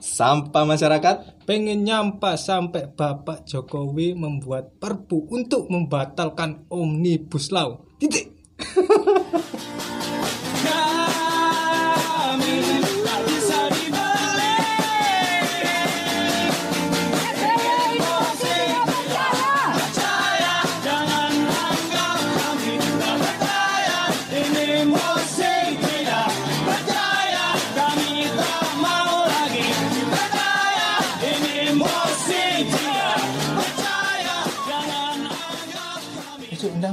sampah masyarakat. pengen nyampa sampai Bapak Jokowi membuat perpu untuk membatalkan omnibus law. Titik.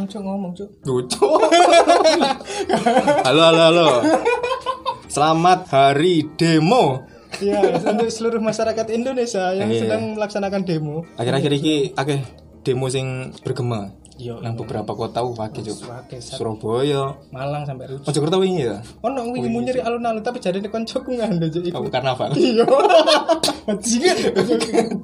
Cuk, cuk ngomong cuk. Lucu. halo, halo, halo. Selamat hari demo. Ya, untuk seluruh masyarakat Indonesia yang Iya. sedang melaksanakan demo. Akhir-akhir ini akeh demo sing bergema. Yo, Nang beberapa kota wakil Cuk. Wake, Sat. Surabaya, Malang sampai Rujuk. Mojokerto wingi ya. Ono wingi mau nyeri alun-alun tapi jadi koncoku ngandel jadi Oh, ikut. karnaval. Iya. Bajingan.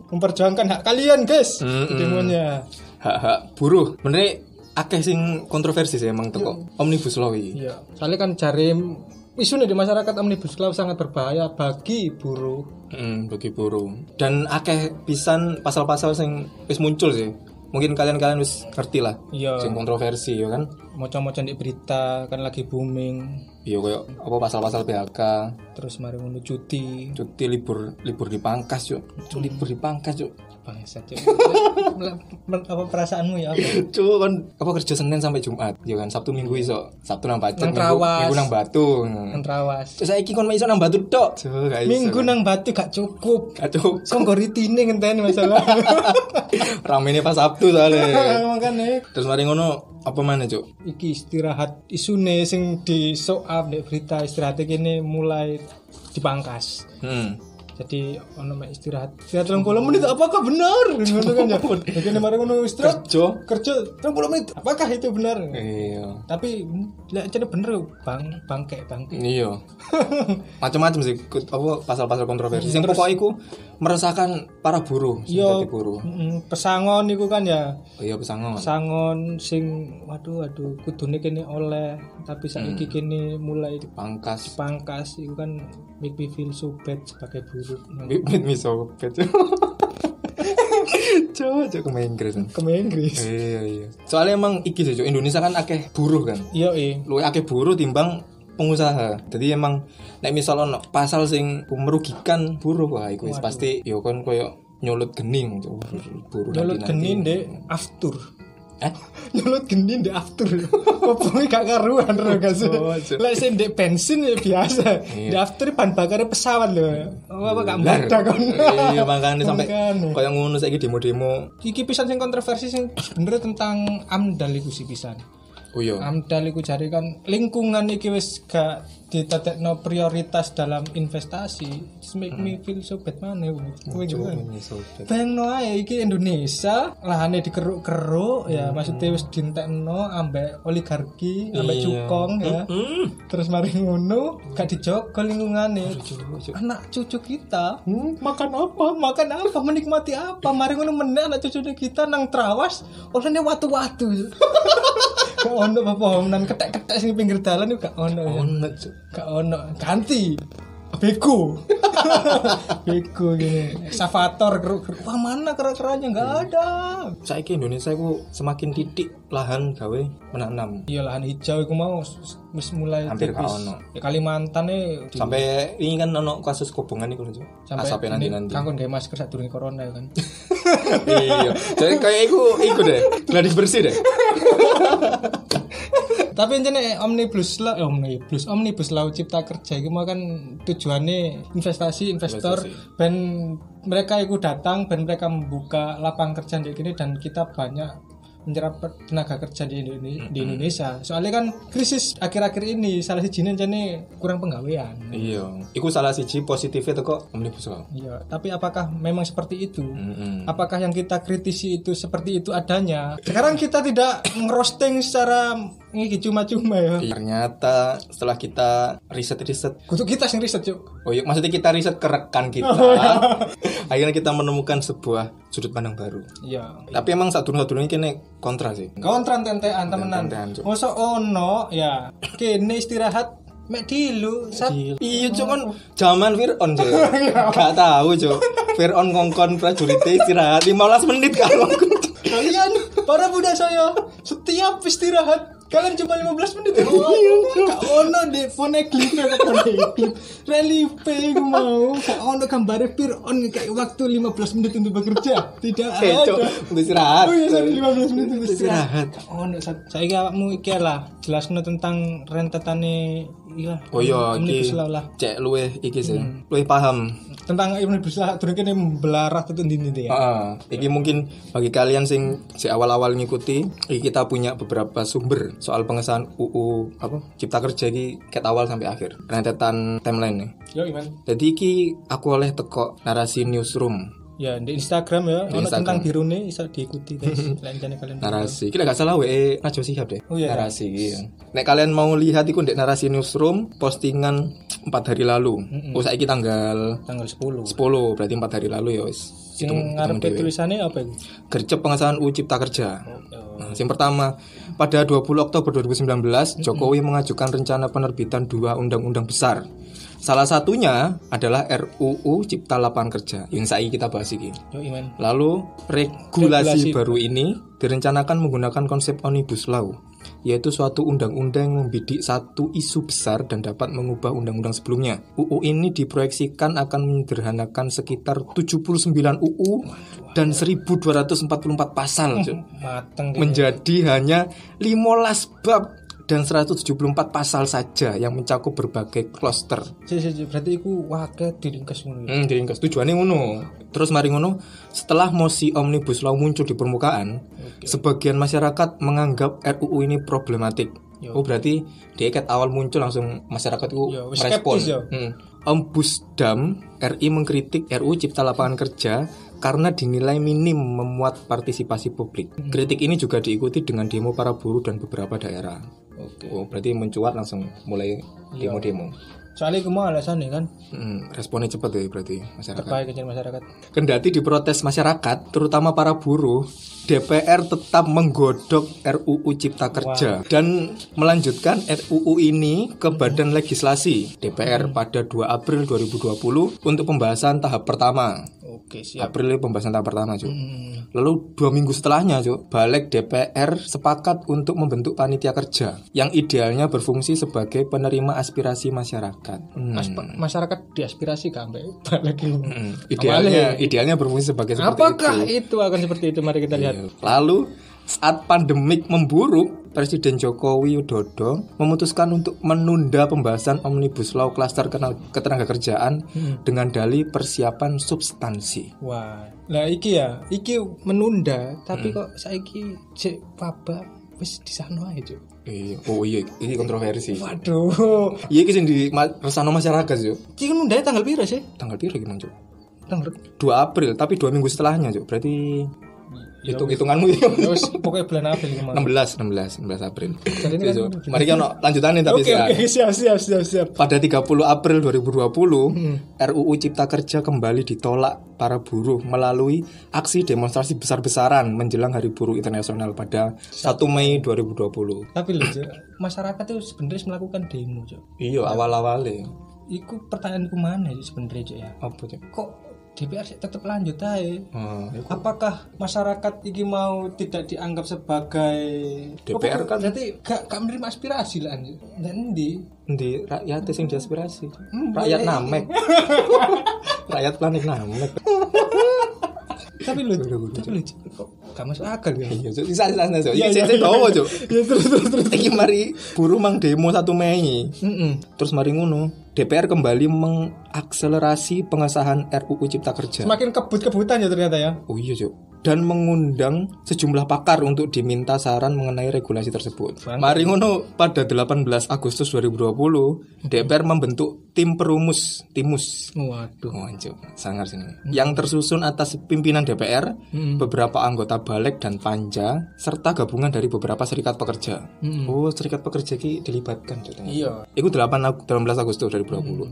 Memperjuangkan hak kalian, guys. Mm-mm. Demonya. Hak-hak buruh. Bener akeh sing kontroversi sih emang teko omnibus law iki. Iya. Soalnya kan cari isu nih di masyarakat omnibus law sangat berbahaya bagi buruh. Hmm, bagi buruh. Dan akeh pisan pasal-pasal sing wis muncul sih. Mungkin kalian-kalian wis ngerti lah. Iya. Sing kontroversi ya kan. Moco-moco di berita kan lagi booming. Iya koyo apa pasal-pasal PHK, Terus mari ngono cuti. cuti libur libur dipangkas, Cuk. Cuk libur dipangkas, Cuk. Bangsat. Mel- apa perasaanmu ya? Cuk kan apa kerja Senin sampai Jumat, ya kan Sabtu Minggu iso. Sabtu nang Pacet, Nang Minggu. Minggu nang Batu. Entrawas. Terus saiki kon iso nang Batu tok. Gak. Minggu nang batu gak cukup. Kacau. Songgo ritine ngenteni masalah. Ramene pas Sabtu soalnya. Makanya Terus mari ngono apa mana, Cuk? iki istirahat isune sing di show up di berita istirahat kene mulai dipangkas. Hmm. Jadi ono mek istirahat. Istirahat 30 menit apakah benar? Ngono kan ya. Jadi mari ngono istirahat Kerja. kerja 30 menit. Apakah itu benar? Iya. Tapi lek jadi bener bang bangke bangke. Iya. Macam-macam sih apa pasal-pasal kontroversi. Yang pokoknya meresahkan para buruh, Yo dadi buruh. mm, pesangon iku kan ya. Oh iya pesangon. Pesangon sing waduh waduh kudune kene oleh tapi saiki kene mulai Pangkas. dipangkas itu kan make me feel so bad sebagai buruh. Bibit miso pet. Cok, cok ke Inggris. Ke Inggris. Iya iya. Soalnya emang iki sih. Indonesia kan akeh buruh kan. Iya eh. Lu akeh buruh timbang pengusaha. Jadi emang nek misal ono pasal sing merugikan buruh wah iku wis pasti yo kon koyo nyulut gening buruh Nyolot nanti-nanti. genin deh aftur. Eh? Nyolot genin deh aftur. Kopongnya gak karuan ro gak sih. Oh. Lah sing dek bensin ya biasa. Iya. Di aftur bahan bakarnya pesawat loh. Oh, apa gak mudah kon. Iya makanya sampai Makanya. koyo ngono saiki demo-demo. Iki pisan sing kontroversi sing sebenarnya tentang AMDAL iku sih pisan. Oh iya. AMDAL iku jare kan lingkungan iki wis gak ditetekno prioritas dalam investasi. Just make me feel so bad mana kowe pet. Bayangno ae iki Indonesia lahane dikeruk-keruk ya maksudnya wis dientekno ambek oligarki, ambek Iya. cukong ya. Hmm. Terus mari ngono gak dijogo lingkungane. Anak cucu kita hmm, makan apa? Makan apa? Menikmati apa? Mari ngono meneh anak cucu kita nang trawas olehne watu-watu. Gak ono pepohonan ketek-ketek sing pinggir dalan itu gak ono ya. Ono. Gak ono. Ganti. Beko. Beko gini. Savator keruk-keruk. Wah mana kera-keranya nggak ada. Saiki Indonesia iku semakin titik lahan gawe menanam. Iya lahan hijau itu mau wis mulai Hampir tipis. ono. Ya Kalimantan nih di- Sampai ini kan ono kasus kobongan lho, Cok. sampai Asapnya nanti-nanti. Kangkon kayak masker saat turun corona ya kan. iya. Jadi kayak iku iku deh. Gladi bersih deh. Tapi ini omnibus law, eh, omnibus, omnibus law cipta kerja itu mah kan tujuannya investasi investor dan mereka itu datang dan mereka membuka lapangan kerja kayak gini dan kita banyak menyerap tenaga kerja di Indonesia, di Indonesia. Soalnya kan krisis akhir-akhir ini salah siji jane kurang penggawean. Iya. Iku salah siji positifnya tuh kok omnibus law. Iya, tapi apakah memang seperti itu? Mm-mm. Apakah yang kita kritisi itu seperti itu adanya? Sekarang kita tidak ngerosting secara ini cuma-cuma ya. Ternyata setelah kita riset-riset Kutuk kita sing riset, Cuk. Oh iya, maksudnya kita riset ke rekan kita. akhirnya kita menemukan sebuah sudut pandang baru. Iya. Tapi emang satu satu ini kene kontra sih. Kontran tentean temenan. Mosok ono ya. Kene istirahat mek dilu sat Iya cuk kan zaman Fir'aun cuk. Gak tahu cuk. Fir'aun ngongkon prajurit istirahat 15 menit kalau kalian para budak saya setiap istirahat kalian cuma 15 menit gak ono di phoneglyph ya phoneglyph relief gue mau gak ono gambar Fir'aun kayak waktu 15 menit untuk bekerja tidak ada istirahat. Oh iya, sorry, 15 menit untuk Istirahat. istirahat. Oh, nek sa- saiki awakmu iki lah jelasno tentang rentetane iya. Oh iya iki lah. cek luwe iki sih. Luwe paham. Tentang omnibus law durung kene belarah tutun ndi ya. Heeh. Iki mungkin bagi kalian sing si awal-awal ngikuti, iki kita punya beberapa sumber soal pengesahan UU apa Cipta Kerja iki ket awal sampai akhir. Rentetan timeline nih. Yo Iman. Jadi iki aku oleh teko narasi newsroom Ya di Instagram ya, ono Instagram. tentang birune iso diikuti guys. Lain kalian. narasi. Kita gak salah WE Najwa Shihab deh. Oh, iya. narasi. Iya. Nek kalian mau lihat iku ndek narasi newsroom postingan 4 hari lalu. Oh saiki tanggal Tanggal 10. 10 berarti 4 hari lalu ya wis. Sing ngarepe tulisannya apa iki? Gercep pengesahan UU Cipta Kerja. Oh, Nah, yang pertama, pada 20 Oktober 2019, Jokowi mengajukan rencana penerbitan dua undang-undang besar. Salah satunya adalah RUU Cipta Lapangan Kerja. Yang saya kita bahas ini. Lalu regulasi, Regulasi. baru ini direncanakan menggunakan konsep omnibus law, yaitu suatu undang-undang yang membidik satu isu besar dan dapat mengubah undang-undang sebelumnya. UU ini diproyeksikan akan menyederhanakan sekitar 79 UU dan 1244 pasal. Mateng menjadi hanya 15 bab dan 174 pasal saja yang mencakup berbagai kloster. Si, berarti iku wake diringkes ngono. ya? Hmm, diringkas tujuannya ngono. Terus mari ngono, setelah mosi omnibus law muncul di permukaan, sebagian masyarakat menganggap RUU ini problematik. Oh berarti di ikat awal muncul langsung masyarakat itu Yo, merespon. yo. Hmm. RI mengkritik RUU Cipta Lapangan Kerja karena dinilai minim memuat partisipasi publik. Kritik ini juga diikuti dengan demo para buruh dan beberapa daerah. Oke. Oh berarti mencuat langsung mulai demo-demo. Soalnya iku mau alasannya kan Hmm, responnya cepat ya berarti masyarakat. terbaik kecil masyarakat. Kendati diprotes masyarakat, terutama para buruh, DPR tetap menggodok RUU Cipta Kerja dan melanjutkan RUU ini ke Badan Legislasi DPR pada 2 April 2020 untuk pembahasan tahap pertama. Oke, siap. April itu pembahasan tahap pertama, Cuk. Hmm. Lalu dua minggu setelahnya, Cuk, balik DPR sepakat untuk membentuk panitia kerja yang idealnya berfungsi sebagai penerima aspirasi masyarakat. Hmm. Masyarakat diaspirasi kan mbak balik ini. Hmm. Idealnya, idealnya berfungsi sebagai seperti Apakah itu. itu akan seperti itu? Mari kita lihat. Lalu saat pandemik memburuk, Presiden Joko Widodo memutuskan untuk menunda pembahasan Omnibus Law Cluster Kena- Ketenagakerjaan dengan dalih persiapan substansi. Wah, lah iki ya, iki menunda, tapi kok saiki cek wabah wis di sana aja. Cuk. Iya. Oh iya, ini kontroversi. Waduh, Iya, ini di ma- resano masyarakat yo. iki nunda tanggal piro sih? Tanggal piro gimana, Cuk? Tanggal 2 April, tapi dua minggu setelahnya, Cuk. Berarti hitung hitunganmu ya. Ya wis pokoknya bulan April kemarin. 16, 16, 16 April. Jadi ini kan-. Mari kita lanjutannya tapi Oke, sih. oke, siap, siap, siap, siap. Pada 30 April 2020, RUU Cipta Kerja kembali ditolak para buruh melalui aksi demonstrasi besar-besaran menjelang Hari Buruh Internasional pada 1 Mei 2020. Tapi loh, masyarakat itu sebenarnya melakukan demo, Cuk. Iya, awal-awalnya. Iku pertanyaanku mana sih sebenarnya, Cuk ya? Apa, Cuk? Kok DPR tetap lanjut aja? Hmm, iku Apakah masyarakat ini mau tidak dianggap sebagai DPR kan- berarti gak, gak menerima aspirasi lah anjir. Dan di di rakyat sing diaspirasi. Hmm, Rakyat namek. rakyat planet namek. tapi lu tapi lu kok gak masuk akal ya? Iya, Cuk. Sisa sisa sisa. Iya, Iki iya, cek iya. Ya terus terus terus. Iki mari buruh mang demo 1 Mei. Heeh. Terus mari ngono, DPR kembali mengakselerasi pengesahan RUU Cipta Kerja. Semakin kebut-kebutan ya ternyata ya. Oh iya, Cuk. Dan mengundang sejumlah pakar untuk diminta saran mengenai regulasi tersebut. Mari ngono pada 18 Agustus 2020, DPR membentuk tim perumus, timus. Waduh. Oh, Cuk. sangar sini. Yang tersusun atas pimpinan DPR, beberapa anggota balik dan panja, serta gabungan dari beberapa serikat pekerja. Oh, serikat pekerja ki dilibatkan. Iya. Itu 8 Ag- 18 Agustus 2020.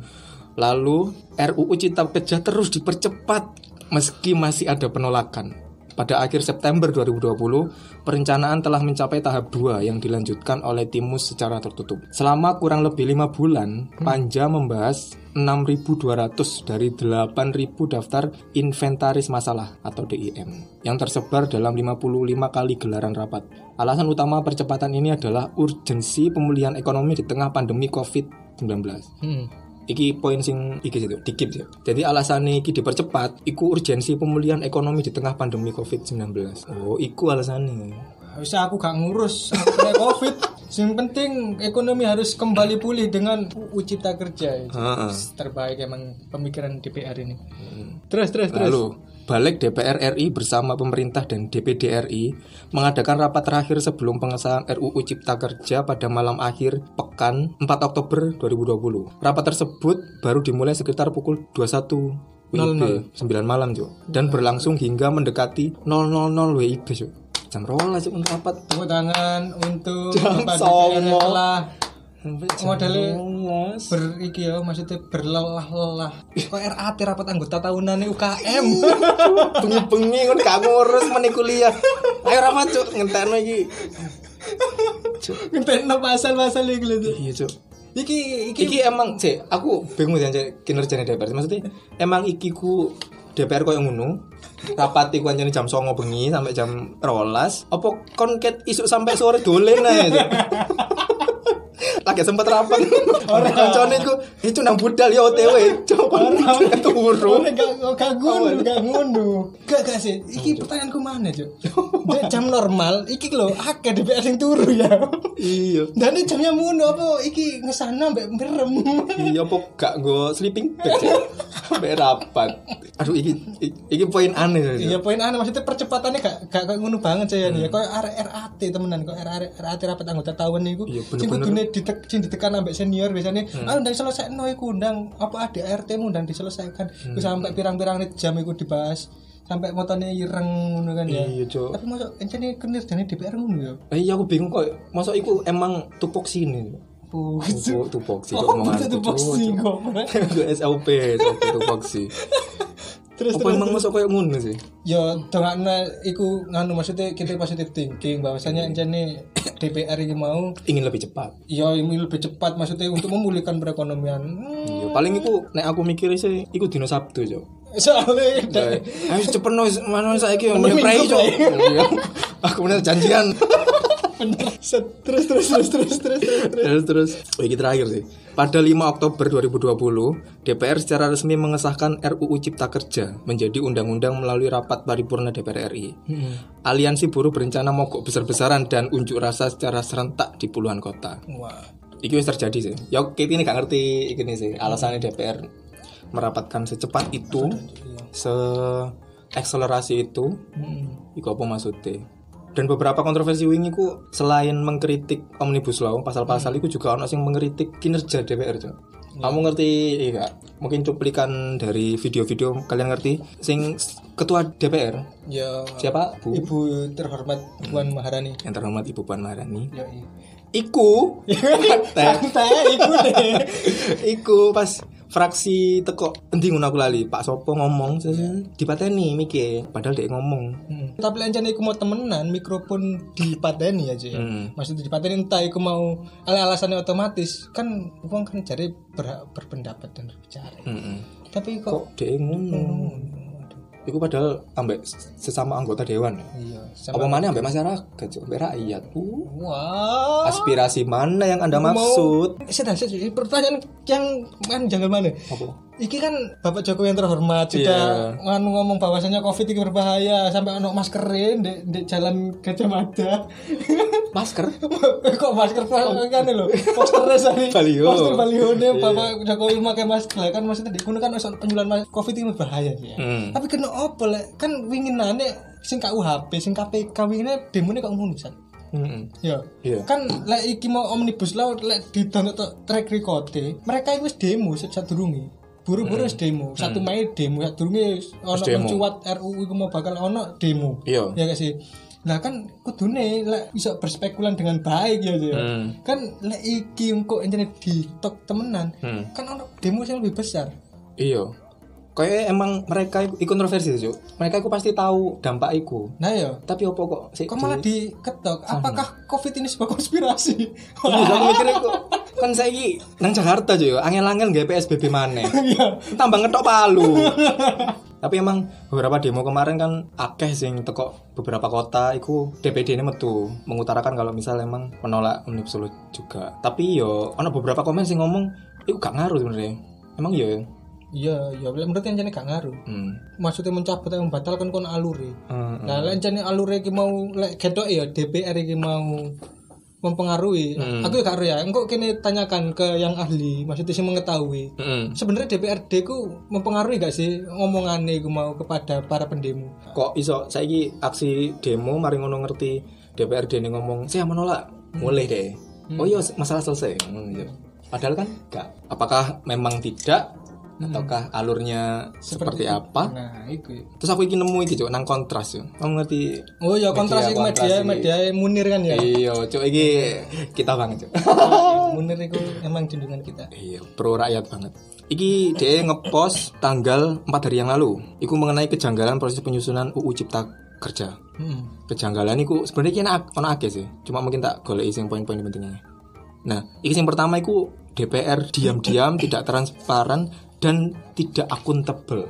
Lalu RUU Cipta Kerja terus dipercepat meski masih ada penolakan. Pada akhir September 2020, perencanaan telah mencapai tahap 2 yang dilanjutkan oleh Timus secara tertutup. Selama kurang lebih lima bulan, Panja membahas 6.200 dari 8.000 daftar inventaris masalah atau DIM yang tersebar dalam 55 kali gelaran rapat. Alasan utama percepatan ini adalah urgensi pemulihan ekonomi di tengah pandemi COVID-19. Hmm. Iki poin sing iki situ, dikip ya. Jadi alasan iki dipercepat, iku urgensi pemulihan ekonomi di tengah pandemi COVID-19. Oh, iku alasannya. Bisa aku gak ngurus covid. Yang penting ekonomi harus kembali pulih dengan UU Cipta Kerja. Heeh. Terbaik emang pemikiran DPR ini. Terus terus terus. Lalu, Balik DPR RI bersama pemerintah dan DPD RI mengadakan rapat terakhir sebelum pengesahan RUU Cipta Kerja pada malam akhir pekan 4 Oktober 2020. Rapat tersebut baru dimulai sekitar pukul 21 WIB 9 malam, Cuk. Dan berlangsung hingga mendekati 000 WIB, Cuk. Jam rola Cuk untuk rapat. Tepuk tangan untuk Jam Bapak DPR yang songo. telah Sampai jam Modelnya 12. ber iki ya maksudnya berlelah-lelah. Kok RAT rapat anggota tahunan UKM. bengi-bengi kan gak ngurus meneh kuliah. Ayo rapat, Cuk, ngentekno iki. Cuk. Ngentekno pasal-pasal iki lho. Cuk. Iya, Cuk. Iki iki Iki emang cek aku bingung ya cek kinerjanya DPR. Maksudnya emang iki ku DPR koyo ngono. Rapat iku anjene jam 09.00 bengi sampai jam 12. Apa kon ket isuk sampai sore dolen ae. Lagi sempet rapat. Orang kancane iku itu nang budal ya OTW. Coba turu. Ora gak ngono, gak ngono. Gak gak sih. Iki pertanyaanku mana, Cuk? Jam normal iki lho akeh DPR sing turu ya. Iya. Dan jamnya ngono apa iki ngesana mbek merem. Iya apa gak go sleeping bag ya? Sampai rapat. Aduh iki iki poin aneh. Iya poin aneh maksudnya percepatannya gak gak ngono banget saya nih. Kayak RAT temenan kok RAT rapat anggota tahun niku. Iya, bener-bener. Ditek sing ditekan ambek senior biasanya. Ah ndang selesaino iku ndang apa ADRT mu ndang diselesaikan. Wis sampai pirang-pirang jam iku dibahas. Sampai motone ireng ngono kan ya. Iya, Cuk. Tapi masuk encene kinerjane DPR ngono ya. Eh, iya aku bingung kok. Masa iku emang tupoksi ini. Oh, Tupo, tupoksi Oh, tupoksi kok. SLP, SLP tupoksi. Terus terus. emang masuk kayak ngono sih? Ya dongakna iku nganu maksudnya kita positive thinking bahwasanya encene DPR ini mau Ingin lebih cepat. ya ini lebih cepat maksudnya untuk memulihkan perekonomian. Hmm, Iya, paling iku nek aku mikir sih iku dino Sabtu, Cok. soalnya Ayo cepet no, mana saiki yo Mending mulai Cok. Iya. Aku bener janjian. bener. Set, terus terus terus terus terus terus terus. Terus oh, ini terakhir sih. Pada 5 Oktober 2020 DPR secara resmi mengesahkan RUU Cipta Kerja menjadi undang-undang melalui rapat paripurna DPR RI aliansi buruh berencana mogok besar-besaran dan unjuk rasa secara serentak di puluhan kota. Wah. Iki wis terjadi sih. Ya kita ini gak ngerti iki nih sih alasannya DPR merapatkan secepat itu, se akselerasi itu, hmm. iku apa maksudnya? Dan beberapa kontroversi wingi ku selain mengkritik omnibus law, pasal-pasal itu juga ono sing mengkritik kinerja DPR, Cok. Kamu ngerti iya? Mungkin cuplikan dari video-video kalian ngerti? Sing ketua DPR ya. siapa? Bu? Ibu terhormat Puan Maharani. Yang terhormat Ibu Puan Maharani. ya iya Iku santai iku deh. Iku pas fraksi teko endi ngono aku lali Pak Sopo ngomong dipateni mikir padahal dia ngomong Hmm. Tapi lencana iku mau temenan mikrofon dipateni aja ya. Hmm. Maksudnya dipateni entah iku mau ala alasannya otomatis kan uang kan cari berhak berpendapat dan berbicara. Heeh. Tapi kok kok dia ngono Iku padahal ambek sesama anggota dewan ya. iya Apa mana ambek masyarakat, ambek rakyat. Uh, Wah. aspirasi mana yang Anda maksud? Sudah, sudah. Pertanyaan yang kan jangan mana? Apa? Iki kan Bapak Jokowi yang terhormat sudah nganu ngomong bahwasanya Covid itu berbahaya sampai ono maskerin di, di jalan Gajah Mada. Masker? Kok masker kan lho. Posternya sorry. Baliho. Poster baliho Bapak Jokowi pakai masker kan maksudnya di kuno kan mas- Covid itu berbahaya ya. Hmm. Tapi kena apa lek kan winginane sing KUHP sing KPK winginane demone kok ngono San. Heeh. Ya. Iya. Kan lek iki mau omnibus law lek tok track record mereka wis demo sadurunge. Buru-buru wis demo. 1 Mei demo sadurunge ono Hmm. demo. mencuat RUU iku mau bakal ono demo. Iya. Ya gak sih? Lah kan kudune lek bisa berspekulan dengan baik ya ya. Hmm. Kan lek iki engko entene di tok temenan, Hmm. kan ono demo yang lebih besar. Iya. kayak emang mereka iku, iku kontroversi Cuk. Mereka iku pasti tahu dampak iku. Nah ya, Tapi opo kok sik kok malah di- diketok? Apakah COVID ini sebuah konspirasi? Iya, aku mikirnya kok kan saiki nang Jakarta Cuk, angel-angel nggak PSBB maneh. Iya. tambah ngetok palu. Tapi emang beberapa demo kemarin kan akeh sing teko beberapa kota iku DPD ini metu mengutarakan kalau misal emang menolak Omnibus Law juga. Tapi yo ono beberapa komen sing ngomong iku gak ngaruh sebenarnya. Emang iya. ya? Iya, iya. Menurut yang gak ngaruh. Hmm. Maksudnya mencabut yang membatalkan kon alure. Hmm. Nah, lek jane alure iki mau lek gedok ya DPR iki mau mempengaruhi. Hmm. Aku ya gak ya. Engko kene tanyakan ke yang ahli, maksudnya sing mengetahui. Hmm. Sebenarnya DPRD ku mempengaruhi gak sih ngomongane iku mau kepada para pendemo? Kok iso saiki aksi demo mari ngono ngerti DPRD ini ngomong saya menolak. Boleh deh. Oh iya masalah selesai. Hmm, iya. Padahal kan enggak. Apakah memang tidak ataukah alurnya seperti, apa? Nah, iku. Terus aku iki nemu iki cuk nang kontras yo. Kamu ngerti? Oh ya kontras kontras media media Munir kan ya. Iya, cuk iki kita banget cuk. Munir iku emang junjungan kita. iya, pro rakyat banget. Iki dia ngepost tanggal 4 hari yang lalu. Iku mengenai kejanggalan proses penyusunan UU Cipta Kerja. Hmm. Kejanggalan iku sebenarnya kena ono akeh sih. Cuma mungkin tak goleki sing poin-poin pentingnya. Nah, iki yang pertama iku DPR diam-diam tidak transparan dan tidak akuntabel.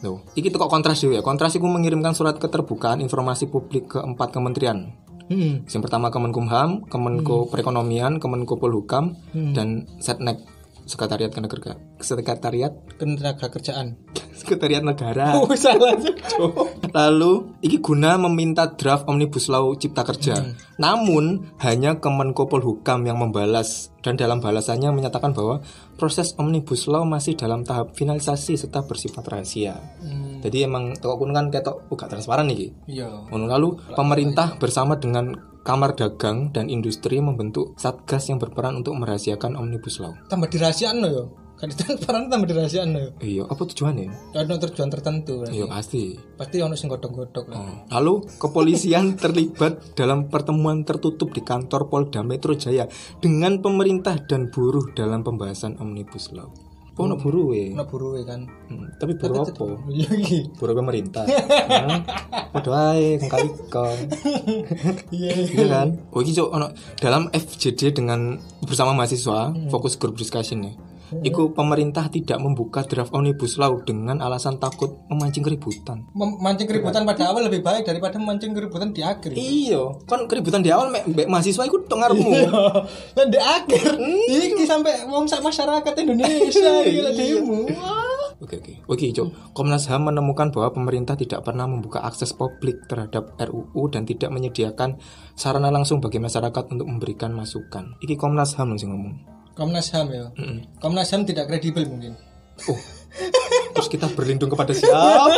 Tuh, iki teko kontras dhewe ya. Kontras iku mengirimkan surat keterbukaan informasi publik ke empat kementerian. Hmm. Yang pertama Kemenkumham, Kemenko Perekonomian, Kemenko Polhukam, Hmm. dan Setnek Sekretariat Kenegaraan. Sekretariat Ketenaga kerjaan. Sekretariat Negara. Oh, salah. Lalu, iki guna meminta draft Omnibus Law Cipta Kerja. Namun, hanya Kemenko Polhukam yang membalas dan dalam balasannya menyatakan bahwa proses Omnibus Law masih dalam tahap finalisasi serta bersifat rahasia. Hmm. Jadi emang toko kun kan ketok oh, gak transparan nih. Iya. Lalu pemerintah bersama dengan Kamar Dagang dan Industri membentuk satgas yang berperan untuk merahasiakan Omnibus Law. Tambah dirahasiaan lo yo. Kan transparan tambah dirahasiaan lo yo. Iya, apa tujuannya? Ada tujuan tertentu. Iya pasti. Pasti ono sing godhong-godhong lah. Oh. Lalu kepolisian terlibat dalam pertemuan tertutup di kantor Polda Metro Jaya dengan pemerintah dan buruh dalam pembahasan Omnibus Law. Oh, ono buruh we. Ono buruwe kan. Hmm, tapi buruh apa? Iya iki. Buruh pemerintah. Hmm, Padha ae kali kong. Iya. Iya kan? Oh, iki Cok, ono dalam FJD dengan bersama mahasiswa fokus group discussion ya. Iku pemerintah tidak membuka draft omnibus law dengan alasan takut memancing keributan. Mem- Mancing keributan pada awal lebih baik daripada mancing keributan di akhir. Iya, kan keributan di awal mek mek mahasiswa iku tok ngarepmu. Dan di akhir iki sampai wong sak masyarakat Indonesia iki lek demo. Oke oke. Oke, Cok. Komnas HAM menemukan bahwa pemerintah tidak pernah membuka akses publik terhadap RUU dan tidak menyediakan sarana langsung bagi masyarakat untuk memberikan masukan. Iki Komnas HAM sing ngomong. Komnas HAM ya. Mm-mm. Komnas HAM tidak kredibel mungkin. Oh. Terus kita berlindung kepada siapa?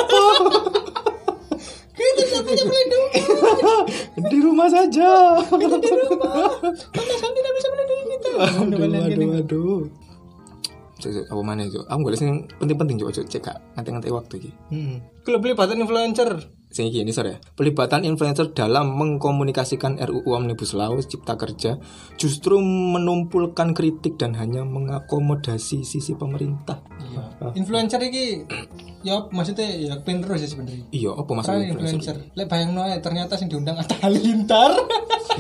Kita tidak punya pelindungan. di rumah saja. Komnas HAM tidak bisa melindungi kita. aduh, aduh, aduh. Cek, apa mana itu? Aku boleh sing penting-penting coba cek kak nanti-nanti waktu ini. Hmm. Kalau pelibatan influencer. Sing ini sore. Pelibatan influencer dalam mengkomunikasikan RUU Omnibus Law Cipta Kerja justru menumpulkan kritik dan hanya mengakomodasi sisi pemerintah. Iya. Influencer iki ya maksudnya ya pinter sih sebenarnya. Iya, apa maksudnya influencer. influencer? Lek bayangno ternyata sing diundang Atta Halilintar.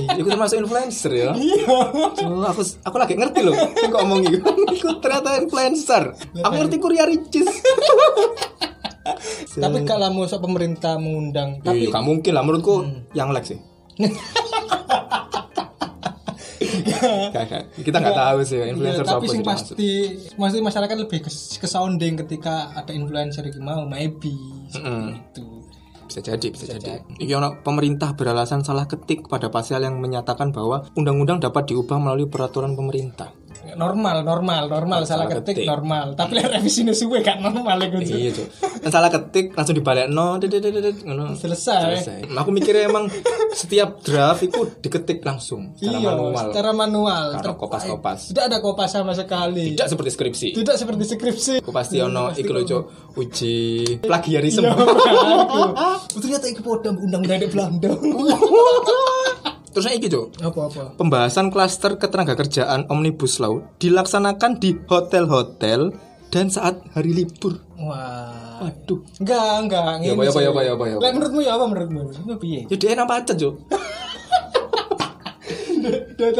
Iya, Iku termasuk influencer ya. Iya. Oh, aku aku lagi ngerti loh. Sing kok ngomong iku. Iku ternyata influencer. Aku ngerti Kuria Ricis. Tapi kalau mau pemerintah mengundang, Tapi tapi gak mungkin lah menurutku yang like sih. Gak, gak. Kita nggak tahu sih Iya, influencer tapi siapa sing sih pasti pasti masyarakat lebih ke, ke sounding ketika ada influencer iki mau maybe Mm-mm. itu. bisa jadi bisa, jadi. Iki ono pemerintah beralasan salah ketik pada pasal yang menyatakan bahwa undang-undang dapat diubah melalui peraturan pemerintah. Normal, normal, normal salah salah ketik, ketik. normal. Tapi lek revisine suwe gak normal iku. Iya tuh. salah ketik langsung dibalik no, ngono. Selesai. Selesai. Aku mikirnya emang setiap draft itu diketik langsung secara Iya, manual. secara manual. Terbaik. kopas-kopas. Tidak ada kopas sama sekali. Tidak seperti skripsi. Tidak seperti skripsi. Aku pasti ono iku lho Cuk, uji plagiarisme. Iya. Ternyata iki podo undang-undang dari Belanda. Terus iki Cuk, Apa-apa? Pembahasan klaster ketenaga kerjaan Omnibus Law dilaksanakan di hotel-hotel dan saat hari libur. Wah. Waduh. Enggak, enggak. Ya, ngene apa, ya, apa, ya, apa, ya, apa, ya, apa? Menurutmu ya apa menurutmu? Menurutmu piye? Ya dia enak pacet,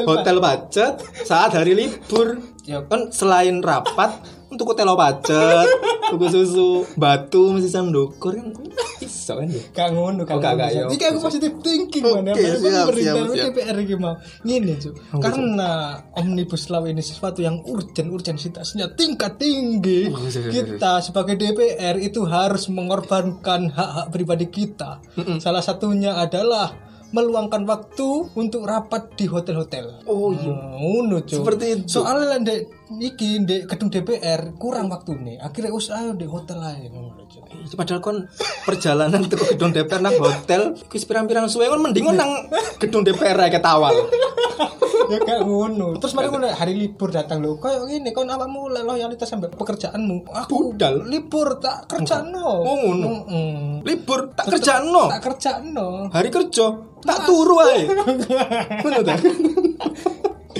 Hotel pacet saat hari libur. Ya. Kan selain rapat untuk hotel pacet, tuku susu, batu mesti sandukur kan bisa kan ya. Gak ngono kan. Oh, gak, gak, ya, Iki aku oke. positif thinking Oke, mana. siap, siap, siap. DPR iki mau. Ngene, Cuk. Oh, Karena Omnibus Law ini sesuatu yang urgent, urgensitasnya tingkat tinggi. Oh. Kita sebagai DPR itu harus mengorbankan hak-hak pribadi kita. Salah satunya adalah meluangkan waktu untuk rapat di hotel-hotel. Oh, iya. Nah, ngono, Cuk. Seperti itu. Soalnya ndek iki ndek gedung DPR kurang waktu nih. Akhirnya usaha di hotel ngono, Cuk. Itu padahal kon perjalanan ke gedung DPR nang hotel, wis pirang-pirang suwe kon mending kon nang gedung DPR ae ketawal. ya kayak ngono terus mari ngono hari libur datang lho kayak gini kau awakmu loyalitas sampai pekerjaanmu aku Budal. libur tak kerjano Oh, ngono. Libur tak kerjano. tak kerjano Hari kerja tak turu ae. Ngono ta?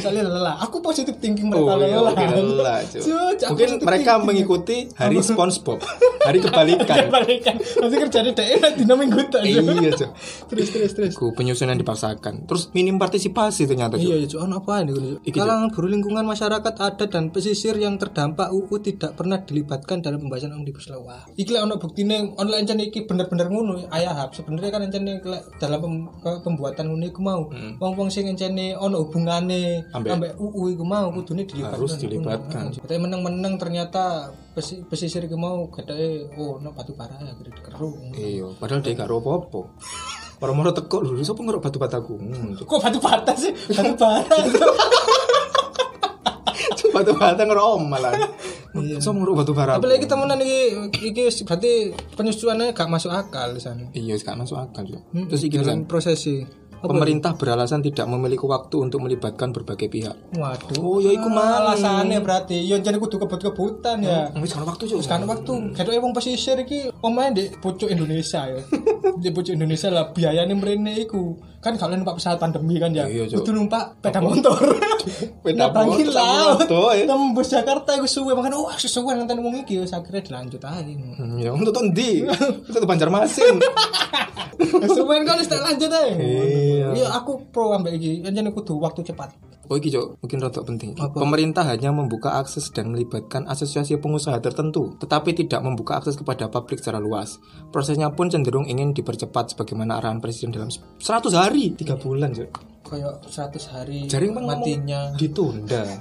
Soalnya lelah aku positif thinking Oh mereka iya, lelah lelah, Cuk. Mungkin mereka thinking. mengikuti hari SpongeBob, hari kebalikan. balikan nanti kerjanya daerah dina minggu iya, Cuk. terus terus terus Ku penyusunan dipaksakan. Terus minim partisipasi ternyata, Cuk. Iya, ya, cuman apa ini? Cuk. Kalangan buruh lingkungan masyarakat adat dan pesisir yang terdampak UU tidak pernah dilibatkan dalam pembahasan omnibus law. Wah, iki ono buktine online encen iki bener-bener ngono ayahap. Sebenarnya kan encen dalam pem- pembuatan ngono iku mau wong-wong sing encene ono hubungane Ambek- ambek UU iku mau kudune dilibatkan. Harus dilibatkan. Tapi meneng-meneng ternyata pesi- pesisir iku mau gede oh ono batu bara ya gede dikeruk. Iya, padahal dia gak apa-apa. Orang-orang teko lho, sapa ngerok batu bataku? Hmm. Kok batu bata sih? Batu bara. Cuk, batu bata ngerok malah. Sapa ngerok batu bara? Tapi lagi temenan iki iki berarti penyusuannya gak masuk akal di sana. Iya, gak masuk akal, Cuk. Hmm, Terus iki prosesi. Pemerintah beralasan tidak memiliki waktu untuk melibatkan berbagai pihak. Waduh. Oh, ya iku mang. alasannya berarti. Ya jadi kudu kebut-kebutan ya. Wis kan waktu, Cuk. Terus kan waktu kado wong pesisir iki omahe di pucuk Indonesia ya. di pucuk Indonesia lah biayane mrene iku. Kan kalau numpak pesawat pandemi kan ya. Iya. Kudu numpak sepeda motor. Peda motor, laut. motor, ya. Tembus Jakarta iku suwe makan wah sesuwe nonton wong iki wis akhirnya dilanjut aja. Hmm, Ya, untuk ndi? Itu Banjarmasin. Suwen kan wis tak lanjut aja. Iya. Iya aku pro ambek iki. Anjene kudu waktu cepat. Oh iki Cok, mungkin rada penting. Pemerintah hanya membuka akses dan melibatkan asosiasi pengusaha tertentu, tetapi tidak membuka akses kepada publik secara luas. Prosesnya pun cenderung ingin dipercepat sebagaimana arahan presiden dalam 100 hari, 3 bulan, Cok. Kayak 100 hari Jaring matinya. ditunda.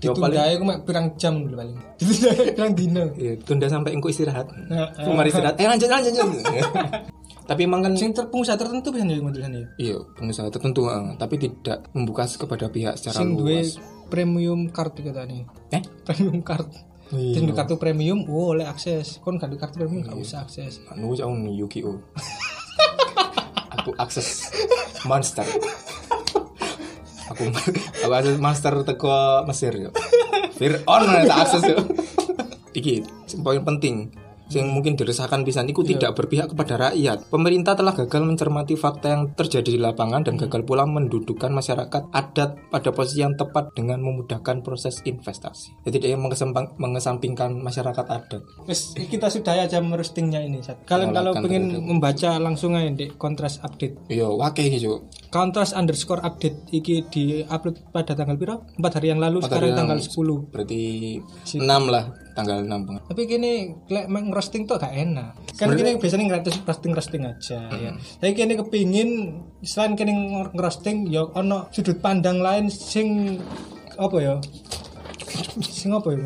Ya Ditunda paling aku mek pirang jam dulu paling. Ditunda pirang dino. ya, tunda sampai engkau istirahat. Nah, Kemarin istirahat. Eh lanjut lanjut. lanjut. Tapi emang kan Sing pengusaha tertentu bisa jadi modelan ya. iya pengusaha tertentu, eh, tapi tidak membuka kepada pihak secara Sing duwe luas. premium card kata nih. Eh? Premium card. Iya. Sing kartu premium, oh oleh akses. Kon gak kartu premium gak usah akses. Anu jauh nih Yu-Gi-Oh. aku akses monster. aku aku akses monster teko Mesir yo. Fir'aun tak akses yo. Iki sing poin penting yang mungkin diresahkan pisan itu tidak berpihak kepada rakyat. Pemerintah telah gagal mencermati fakta yang terjadi di lapangan dan gagal pula mendudukkan masyarakat adat pada posisi yang tepat dengan memudahkan proses investasi. Jadi dia mengesampingkan masyarakat adat. Wes kita sudah aja merostingnya ini. Kalian kalau pengen membaca langsung aja di kontras update. Iya, wakil iki, Cuk. Kontras underscore update iki di upload pada tanggal piro? Empat hari yang lalu, sekarang yang tanggal 10 Berarti 6 lah, tanggal 6 banget. Tapi gini, lek ngerosting tuh gak enak. Kan gini biasanya gratis roasting roasting aja ya. Tapi gini kepingin selain gini nger- ngerosting ya ono sudut pandang lain sing apa ya? Sing apa ya?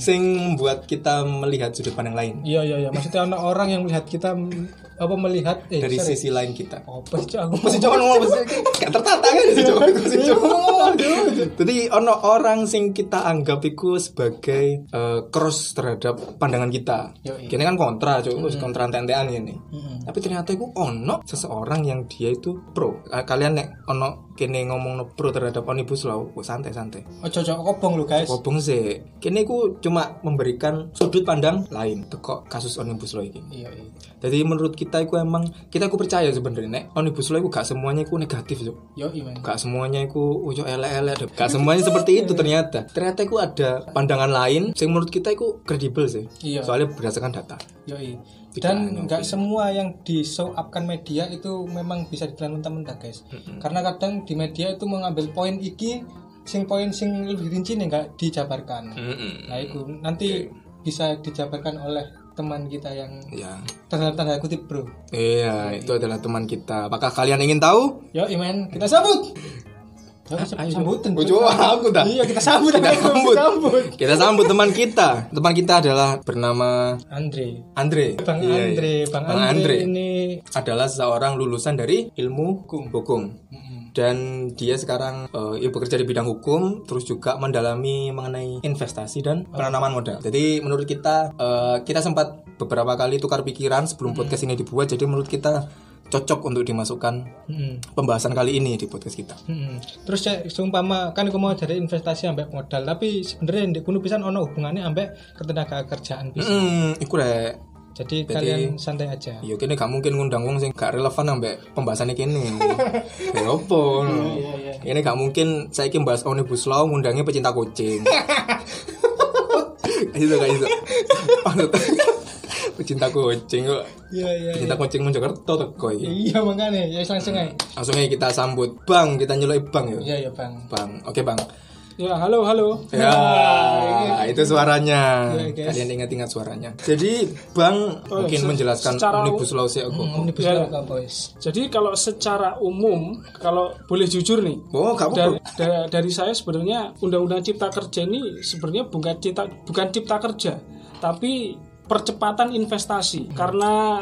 Sing membuat kita melihat sudut pandang lain Iya iya iya, maksudnya ono orang yang melihat kita mm, apa melihat eh dari sorry. sisi lain kita. sih Cok? aku Masih coba ngomong masih gak tertata kan sih coba masih coba. Jadi ono orang sing kita anggap itu sebagai eh, cross terhadap pandangan kita. Yoi. Kini kan kontra, cuy, kontra tentean ini. Tapi ternyata itu ono seseorang yang dia itu pro. Eh, Kalian nek ono kini ngomong no pro terhadap omnibus law, oh, santai-santai. Ojo ojo kobong lu guys. Kobong sih. Kini aku cuma memberikan sudut pandang lain teko kasus omnibus law ini. Iya iya. Jadi menurut kita itu emang kita aku percaya sebenarnya nek omnibus law itu gak semuanya itu negatif so. Yo iman. Gak semuanya itu ujo elek-elek Gak semuanya seperti itu ternyata Ternyata itu ada pandangan lain Yang menurut kita itu kredibel sih Iya. Soalnya berdasarkan data Yo Dan nggak semua yang di show upkan media itu memang bisa ditelan teman guys. Karena kadang di media itu mengambil poin iki, sing poin sing lebih rinci nih nggak dijabarkan. Mm-mm. Nah itu nanti bisa dijabarkan oleh teman kita yang Ya tanda tanda kutip bro. Iya itu adalah teman kita Apakah kalian ingin tahu? Yo iman kita sambut. Yo, sambutan. Oh, coba aku dah. Iya kita sambut. Kita ayo, sambut. sambut. Kita sambut teman kita. Teman kita adalah bernama Andre. Andre. Bang Iya, iya. Andre, Bang, Bang Andre, Andre. ini adalah seorang lulusan dari ilmu hukum. Dan dia sekarang eh, ia bekerja di bidang hukum, terus juga mendalami mengenai investasi dan penanaman modal. Jadi menurut kita eh, kita sempat beberapa kali tukar pikiran sebelum podcast ini dibuat. Jadi menurut kita cocok untuk dimasukkan Mm-mm. pembahasan kali ini di podcast kita. Mm-mm. Terus cek seumpama kan aku mau jadi investasi ambek modal, tapi sebenarnya di kuno pisan ono hubungannya ambek ketenaga kerjaan pisan. Hmm, iku rek. Jadi kalian santai aja. Ya kini gak mungkin ngundang wong sing gak relevan ambek pembahasan kini. Ya opo. Ini gak mungkin saya ingin bahas omnibus law ngundangnya pecinta kucing. itu gak itu. pecinta kucing kok. Iya iya. Pecinta kucing Mojokerto teko iki. Iya makanya ya langsung aja. Langsung aja kita sambut Bang, kita nyeluk Bang ya. Iya ya bang. Bang. Oke, Bang. Ya, halo, halo. Ya, itu suaranya. Iya, guys. Kalian ingat-ingat suaranya. Jadi, Bang Oh, mungkin menjelaskan secara- omnibus law sih aku. Bisa Ya. apa boys? Jadi kalau secara umum, kalau boleh jujur nih, Oh, gak dari, da- dari saya sebenarnya Undang-Undang Cipta Kerja ini sebenarnya bukan cipta bukan cipta kerja, tapi percepatan investasi. Karena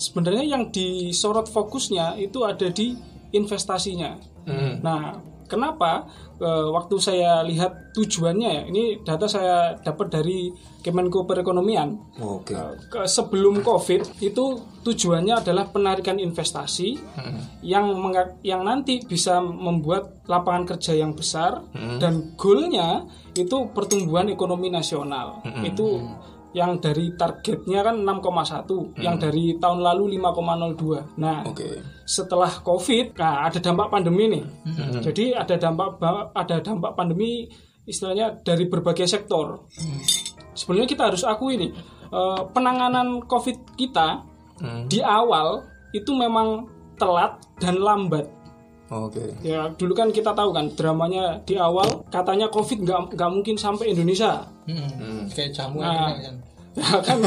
sebenarnya yang disorot fokusnya itu ada di investasinya. Hmm. Nah, kenapa? Eh, waktu saya lihat tujuannya ya, ini data saya dapat dari Kemenko Perekonomian. Oh, Oke. Eh, ke- sebelum COVID itu tujuannya adalah penarikan investasi yang menga- yang nanti bisa membuat lapangan kerja yang besar dan goalnya itu pertumbuhan ekonomi nasional. Itu yang dari targetnya kan 6,1 yang dari tahun lalu 5,02 nah Oke. setelah COVID, nah ada dampak pandemi nih. Jadi ada dampak ada dampak pandemi istilahnya dari berbagai sektor. Sebenarnya kita harus akui nih eh, penanganan COVID kita di awal itu memang telat dan lambat. Oke. Ya dulu kan kita tahu kan dramanya di awal katanya COVID nggak nggak mungkin sampai Indonesia. Mm-mm. Kayak jamu Nah. kan. Ya kan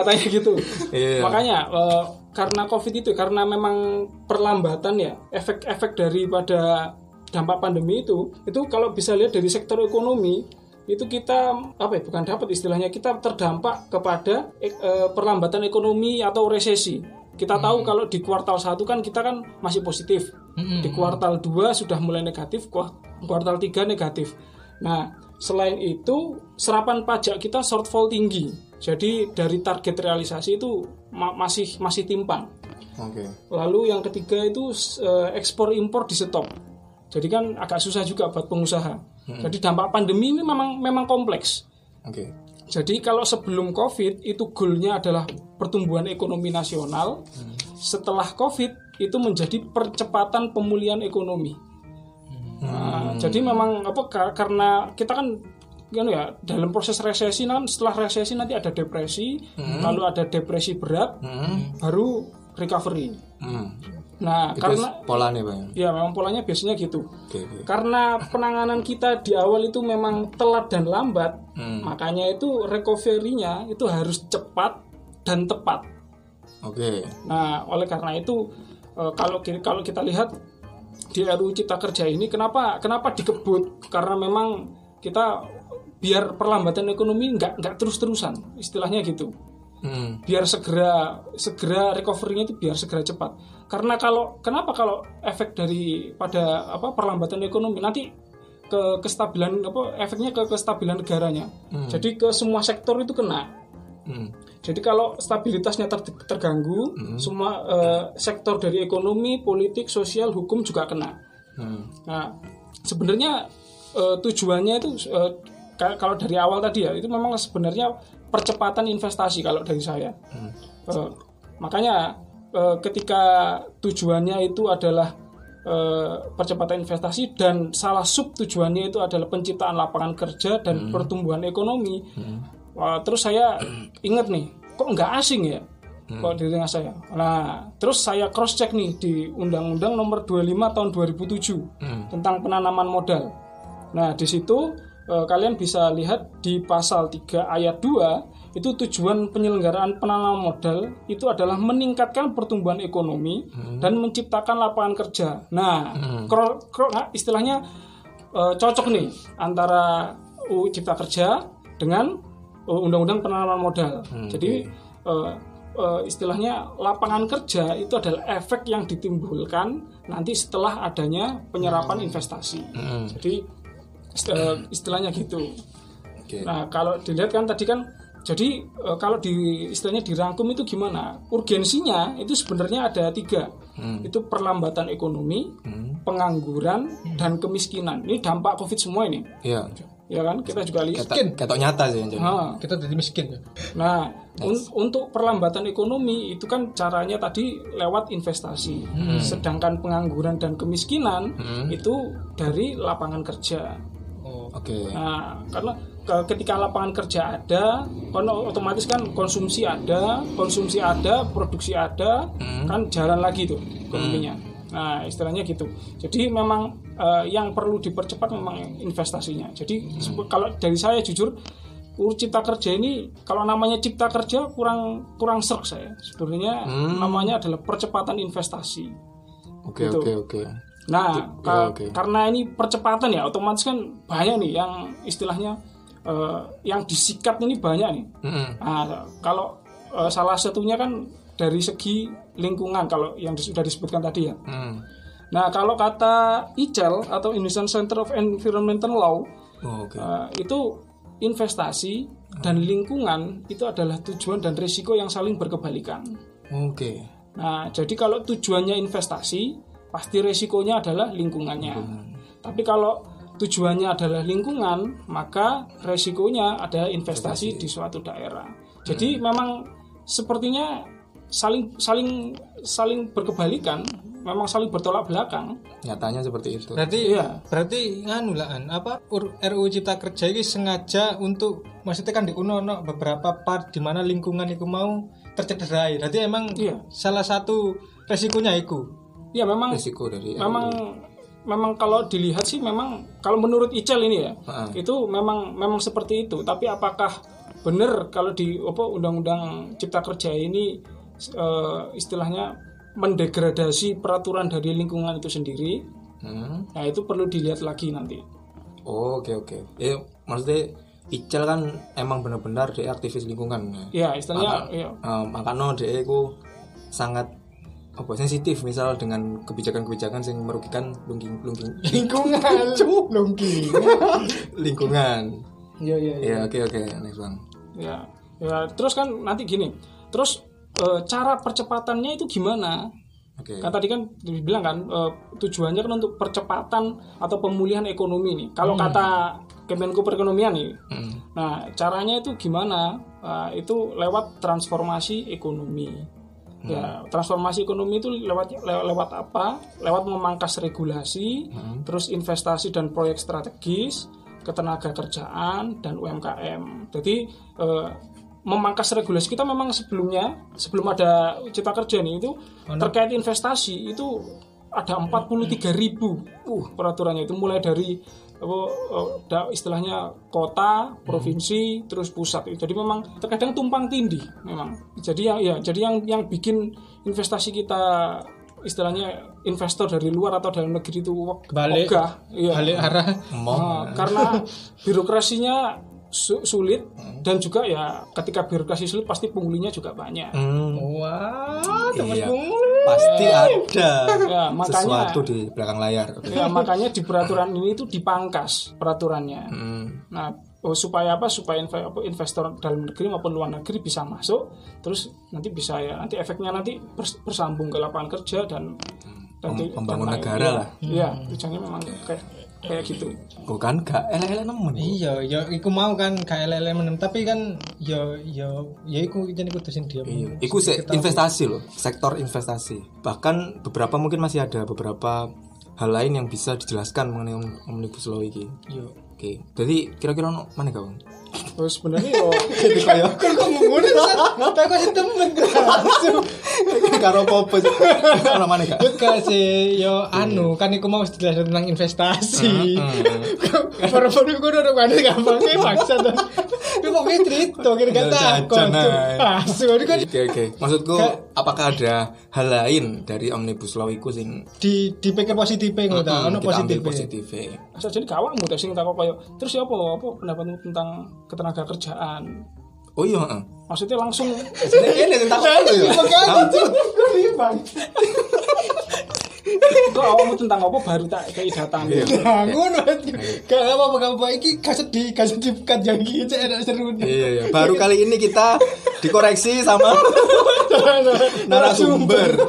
katanya gitu. Iya. Makanya eh, karena Covid itu karena memang perlambatan ya efek-efek daripada dampak pandemi itu itu kalau bisa lihat dari sektor ekonomi itu kita apa ya bukan dapat istilahnya kita terdampak kepada eh, eh, perlambatan ekonomi atau resesi. Kita tahu kalau di kuartal 1 kan kita kan masih positif. Di kuartal 2 sudah mulai negatif, kuar- kuartal 3 negatif. Nah, selain itu serapan pajak kita shortfall tinggi. Jadi dari target realisasi itu ma- masih masih timpang. Oke. Lalu yang ketiga itu eh, ekspor impor di stop. Jadi kan agak susah juga buat pengusaha. Jadi dampak pandemi ini memang memang kompleks. Oke. Jadi kalau sebelum COVID itu goalnya adalah pertumbuhan ekonomi nasional. Setelah COVID itu menjadi percepatan pemulihan ekonomi. Nah, jadi memang apa ka- karena kita kan kan ya dalam proses resesi kan setelah resesi nanti ada depresi, lalu ada depresi berat, baru recovery. Hmm. Nah, Itu karena polanya bang. ya memang polanya biasanya gitu. Oke. oke. Karena penanganan kita di awal itu memang telat dan lambat, makanya itu recovery-nya itu harus cepat dan tepat. Oke. Nah, oleh karena itu eh, kalau kalau kita lihat di RUU Cipta Kerja ini kenapa kenapa dikebut? Karena memang kita biar perlambatan ekonomi nggak nggak terus-terusan, istilahnya gitu. Hmm. Biar segera segera recovery-nya itu biar segera cepat. Karena kalau kenapa kalau efek dari pada apa perlambatan ekonomi nanti ke kestabilan apa efeknya ke kestabilan negaranya. Jadi ke semua sektor itu kena. Hmm. Jadi kalau stabilitasnya ter- terganggu, semua eh, sektor dari ekonomi, politik, sosial, hukum juga kena. Hmm. Nah, sebenarnya eh, tujuannya itu ka- kalau dari awal tadi ya itu memang sebenarnya percepatan investasi kalau dari saya. Eh, makanya eh, ketika tujuannya itu adalah eh, percepatan investasi dan salah sub tujuannya itu adalah penciptaan lapangan kerja dan pertumbuhan ekonomi. Wah, terus saya ingat nih, kok nggak asing ya? Kok di telinga saya. Nah, terus saya cross check nih di Undang-Undang Nomor 25 tahun 2007 tentang penanaman modal. Nah, di situ eh, kalian bisa lihat di pasal 3 ayat 2 itu tujuan penyelenggaraan penanaman modal itu adalah meningkatkan pertumbuhan ekonomi dan menciptakan lapangan kerja. Nah, kro- kro- nah, istilahnya eh, cocok nih antara UU Cipta Kerja dengan eh, Undang-Undang Penanaman Modal. Jadi eh, eh, istilahnya lapangan kerja itu adalah efek yang ditimbulkan nanti setelah adanya penyerapan investasi. Jadi ist- eh, istilahnya gitu. Oke. Nah, kalau dilihat kan tadi kan jadi eh, kalau di istilahnya dirangkum itu gimana? Urgensinya itu sebenarnya ada tiga. Itu perlambatan ekonomi, pengangguran, dan kemiskinan. Ini dampak COVID semua ini. Iya. Ya kan? Kita juga lihat. Ketok, ketok nyata sih jadi. Nah, Kita jadi miskin ya. Nah, un- untuk perlambatan ekonomi itu kan caranya tadi lewat investasi. Sedangkan pengangguran dan kemiskinan itu dari lapangan kerja. Oh. Oke. Nah, karena ketika lapangan kerja ada, kan otomatis kan konsumsi ada, konsumsi ada, produksi ada, kan jalan lagi tuh ekonominya. Nah, istilahnya gitu. Jadi memang eh, yang perlu dipercepat memang investasinya. Jadi sebe- kalau dari saya jujur UU Cipta Kerja ini kalau namanya Cipta Kerja kurang kurang serk saya. Sebenarnya namanya adalah percepatan investasi. Oke Gitu. oke oke. Nah, Ya, ka- oke. karena ini percepatan ya, otomatis kan banyak nih yang istilahnya eh, yang disikat ini banyak nih. Mm-mm. Nah, kalau eh, salah satunya kan dari segi lingkungan kalau yang sudah disebutkan tadi ya. Mm. Nah, kalau kata ICEL atau Indonesian Center of Environmental Law Oh, oke. eh, itu investasi dan lingkungan itu adalah tujuan dan risiko yang saling berkebalikan. Oke. Nah, jadi kalau tujuannya investasi, pasti resikonya adalah lingkungannya. Tapi kalau tujuannya adalah lingkungan, maka resikonya ada investasi di suatu daerah. Jadi memang sepertinya saling saling saling berkebalikan, memang saling bertolak belakang. Nyatanya seperti itu. Berarti Iya. berarti nganu lah An, apa RUU Cipta Kerja ini sengaja untuk maksudnya kan di uno ono beberapa part di mana lingkungan itu mau tercederai. Berarti emang Iya. salah satu resikonya itu. Ya memang Risiko dari memang memang kalau dilihat sih memang kalau menurut Icel ini ya Ah. itu memang memang seperti itu tapi apakah benar kalau di apa undang-undang cipta kerja ini eh, istilahnya mendegradasi peraturan dari lingkungan itu sendiri Hmm. nah itu perlu dilihat lagi nanti Oh, oke oke. Eh maksudnya Icel kan emang benar-benar dia aktivis lingkungan. ya istilahnya ya Eh, makanya dia itu sangat apa sensitif misal dengan kebijakan-kebijakan yang merugikan lingking, lingking, Lingkungan. Lingkungan. Iya iya Ya oke oke next bang. ya ya terus kan nanti gini terus eh, cara percepatannya itu gimana Oke. Kan tadi kan dibilang kan eh, tujuannya kan untuk percepatan atau pemulihan ekonomi nih. Kalau kata Kemenko Perekonomian nih. Hmm. Nah, caranya itu gimana? Eh, itu lewat transformasi ekonomi. Ya, transformasi ekonomi itu lewat lew- lewat apa? Lewat memangkas regulasi, terus investasi dan proyek strategis, ketenaga kerjaan dan UMKM. Jadi eh, memangkas regulasi kita memang sebelumnya sebelum ada cipta kerja nih itu terkait investasi itu ada 43.000 ribu uh. peraturannya. Itu mulai dari apa, eh, da- istilahnya kota, provinsi, terus pusat. Jadi memang terkadang tumpang tindih memang. Jadi yang ya jadi yang yang bikin investasi kita istilahnya investor dari luar atau dalam negeri itu Balik. ogah. Balik arah. Nah, karena birokrasinya su- sulit dan juga ya ketika birokrasi sulit pasti pungglinya juga banyak. Hmm, Wah, teman iya. Pasti ada Ya, makanya- sesuatu di belakang layar. Ya makanya di peraturan ini itu dipangkas peraturannya. Hmm. Nah, oh, supaya apa? Supaya investor dalam negeri maupun luar negeri bisa masuk, terus nanti bisa ya nanti efeknya nanti bers- bersambung ke lapangan kerja dan pembangun dan lain- negara iya, lah. Iya, tujuannya memang kayak kayak gitu Kok kan gak elek-elek nemen. Iya, ya iku mau kan gak elek menem, tapi kan ya ya ya iku jadi kudu sing diam. Iya, itu se- investasi loh, sektor investasi. Bahkan beberapa mungkin masih ada beberapa hal lain yang bisa dijelaskan mengenai om- omnibus law ini. Iya. Oke, jadi kira-kira mana kawan? Terus sebenarnya yo Jadi kayak Kan kamu ngono kan? Tak kok temen langsung. karo popo. Ono mana kak? Yo kasih yo anu kan iku mau dijelasin tentang investasi. Baru-baru iku udah ada gampang maksa kayak cerita kira kata ay. Asu ini kan Oke oke. Maksudku apakah ada hal lain dari omnibus law itu sing di dipikir positif ngono ta, ono kita ambil positif. positif asal jadi kawamu tuh sing tak kayak terus ya apa apa pendapatmu tentang ketenaga kerjaan Oh iya, heeh. maksudnya langsung Ini sing takut ya. Kok awakmu tentang apa baru tak kayak datang Nah, ngono. Gak apa-apa gak apa iki gak sedih, gak sedih kan yang iki cek enak seru. Iya iya. Baru kali ini kita dikoreksi sama narasumber.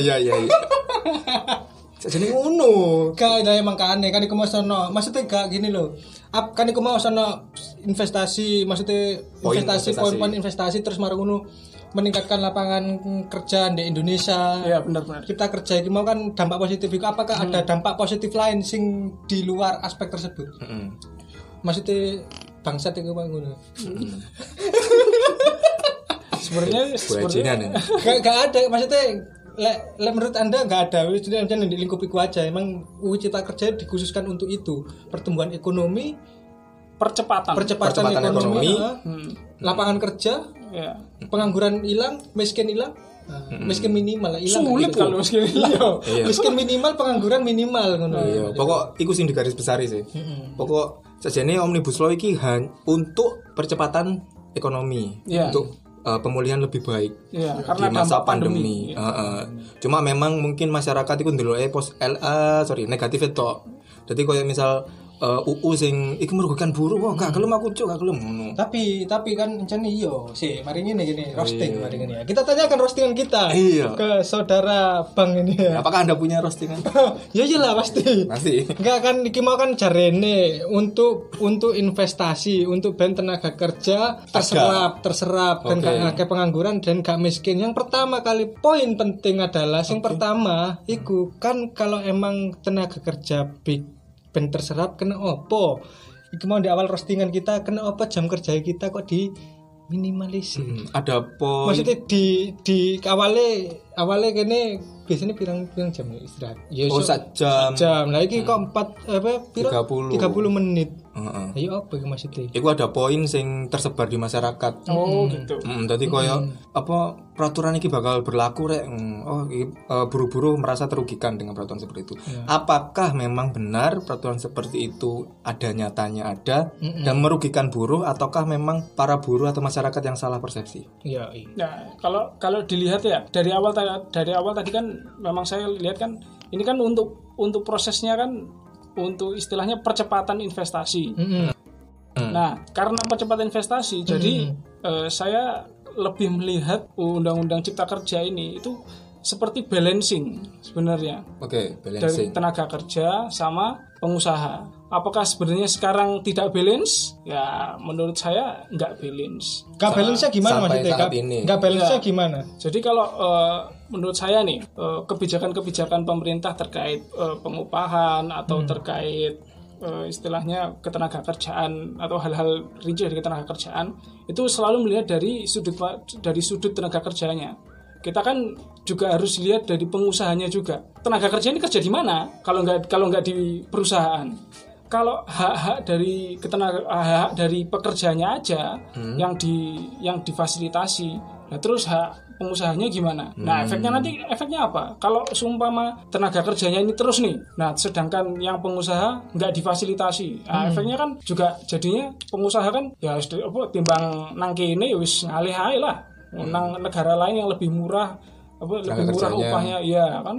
Iya iya iya. Jadi ngono. Gak ada emang kan aneh kan iku mau sono. Maksudnya gak gini loh. Ap kan iku mau sono investasi, maksudnya investasi investasi. poin-poin investasi terus marang ngono meningkatkan lapangan kerja di Indonesia. ya benar-benar Kita kerja iki mau kan dampak positif itu apakah ada dampak positif lain sing di luar aspek tersebut? Heeh. Maksudnya bangsat itu bang ngono. sebenarnya sebenarnya ya. gak, gak ada maksudnya le, le menurut anda gak ada jadi macam di lingkup itu aja emang UU Cipta Kerja dikhususkan untuk itu pertumbuhan ekonomi percepatan percepatan, Percepatan ekonomi, ekonomi. Hmm, lapangan kerja ya pengangguran hilang miskin hilang ah, miskin minimal hilang sulit gitu. kalau miskin Iya. Iya. miskin minimal pengangguran minimal ngono Iya, pokok iku sing digaris besari sih. Pokok sajane omnibus law iki han- untuk percepatan ekonomi, Iya. untuk uh, pemulihan lebih baik ya di karena masa dampak pandemi. Heeh. Cuma memang mungkin masyarakat itu ndeloke pos LA, sorry, negatif itu. Jadi kayak misal uh, UU sing iki merugikan buruh, wah gak gelem aku cuk, gak gelem ngono. tapi tapi kan encen iyo sih mari ini gini roasting mari ini ya kita tanyakan roastingan kita Iya. ke saudara bang ini ya Apakah Anda punya roastingan? ya iyalah pasti Pasti. Enggak kan iki mau kan jarene untuk untuk investasi untuk band tenaga kerja terserap terserap dan Oke. gak akeh pengangguran dan gak miskin. Yang pertama kali poin penting adalah yang pertama iku kan kalau emang tenaga kerja big band terserap kena opo? Iku mau di awal roastingan kita kena apa jam kerja kita kok di minimalisir. Hmm, ada poin Maksudnya di di awalnya awalnya kene biasanya pirang pirang jam ya istirahat. Ya Oh, sak jam. jam. Lah iki kok 4 apa piro? 30. 30 menit. Heeh. Ayo apa maksudnya? Iku ada poin sing tersebar di masyarakat. oh gitu Hmm, tadi koyo apa peraturan ini bakal berlaku rek. Hmm, Oh, iki, eh, buru-buru merasa terugikan dengan peraturan seperti itu. Apakah memang benar peraturan seperti itu ada nyatanya ada dan merugikan buruh ataukah memang para buruh atau masyarakat yang salah persepsi? Ya, iya. Nah, kalau kalau dilihat ya dari awal dari awal tadi kan memang saya lihat kan ini kan untuk untuk prosesnya kan untuk istilahnya percepatan investasi. Mm-mm. Nah, karena percepatan investasi, jadi eh, saya lebih melihat Undang-Undang Cipta Kerja ini itu seperti balancing sebenarnya Oke, dari balancing. tenaga kerja sama pengusaha. Apakah sebenarnya sekarang tidak balance? Ya, menurut saya nggak balance. Gak balance-nya gimana maksudnya? saat Gak, ini. gak balance-nya gimana? Jadi kalau eh, menurut saya nih eh, kebijakan-kebijakan pemerintah terkait eh, pengupahan atau terkait eh, istilahnya ketenaga kerjaan atau hal-hal rinci dari ketenaga kerjaan itu selalu melihat dari sudut dari sudut tenaga kerjanya. Kita kan juga harus lihat dari pengusahanya juga. Tenaga kerja ini kerja di mana? Kalau nggak kalau nggak di perusahaan. Kalau hak-hak dari ketenaga hak dari pekerjanya aja yang di yang difasilitasi Nah terus hak pengusahanya gimana? Nah efeknya nanti efeknya apa? Kalau seumpama tenaga kerjanya ini terus nih, nah sedangkan yang pengusaha nggak difasilitasi, nah, efeknya kan juga jadinya pengusaha kan ya di- apa timbang nang kene ya wis ngalih ae lah, nang negara lain yang lebih murah apa lebih murah kerjanya. upahnya, ya kan?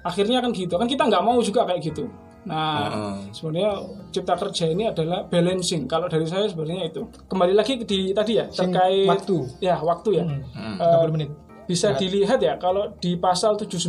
Akhirnya kan gitu kan kita nggak mau juga kayak gitu. Nah, Heeh. sebenarnya cipta kerja ini adalah balancing. Kalau dari saya sebenarnya itu. Kembali lagi di tadi ya Sing terkait waktu. Ya, waktu ya. Hmm. Eh, 30 menit. bisa dilihat ya kalau di pasal 79,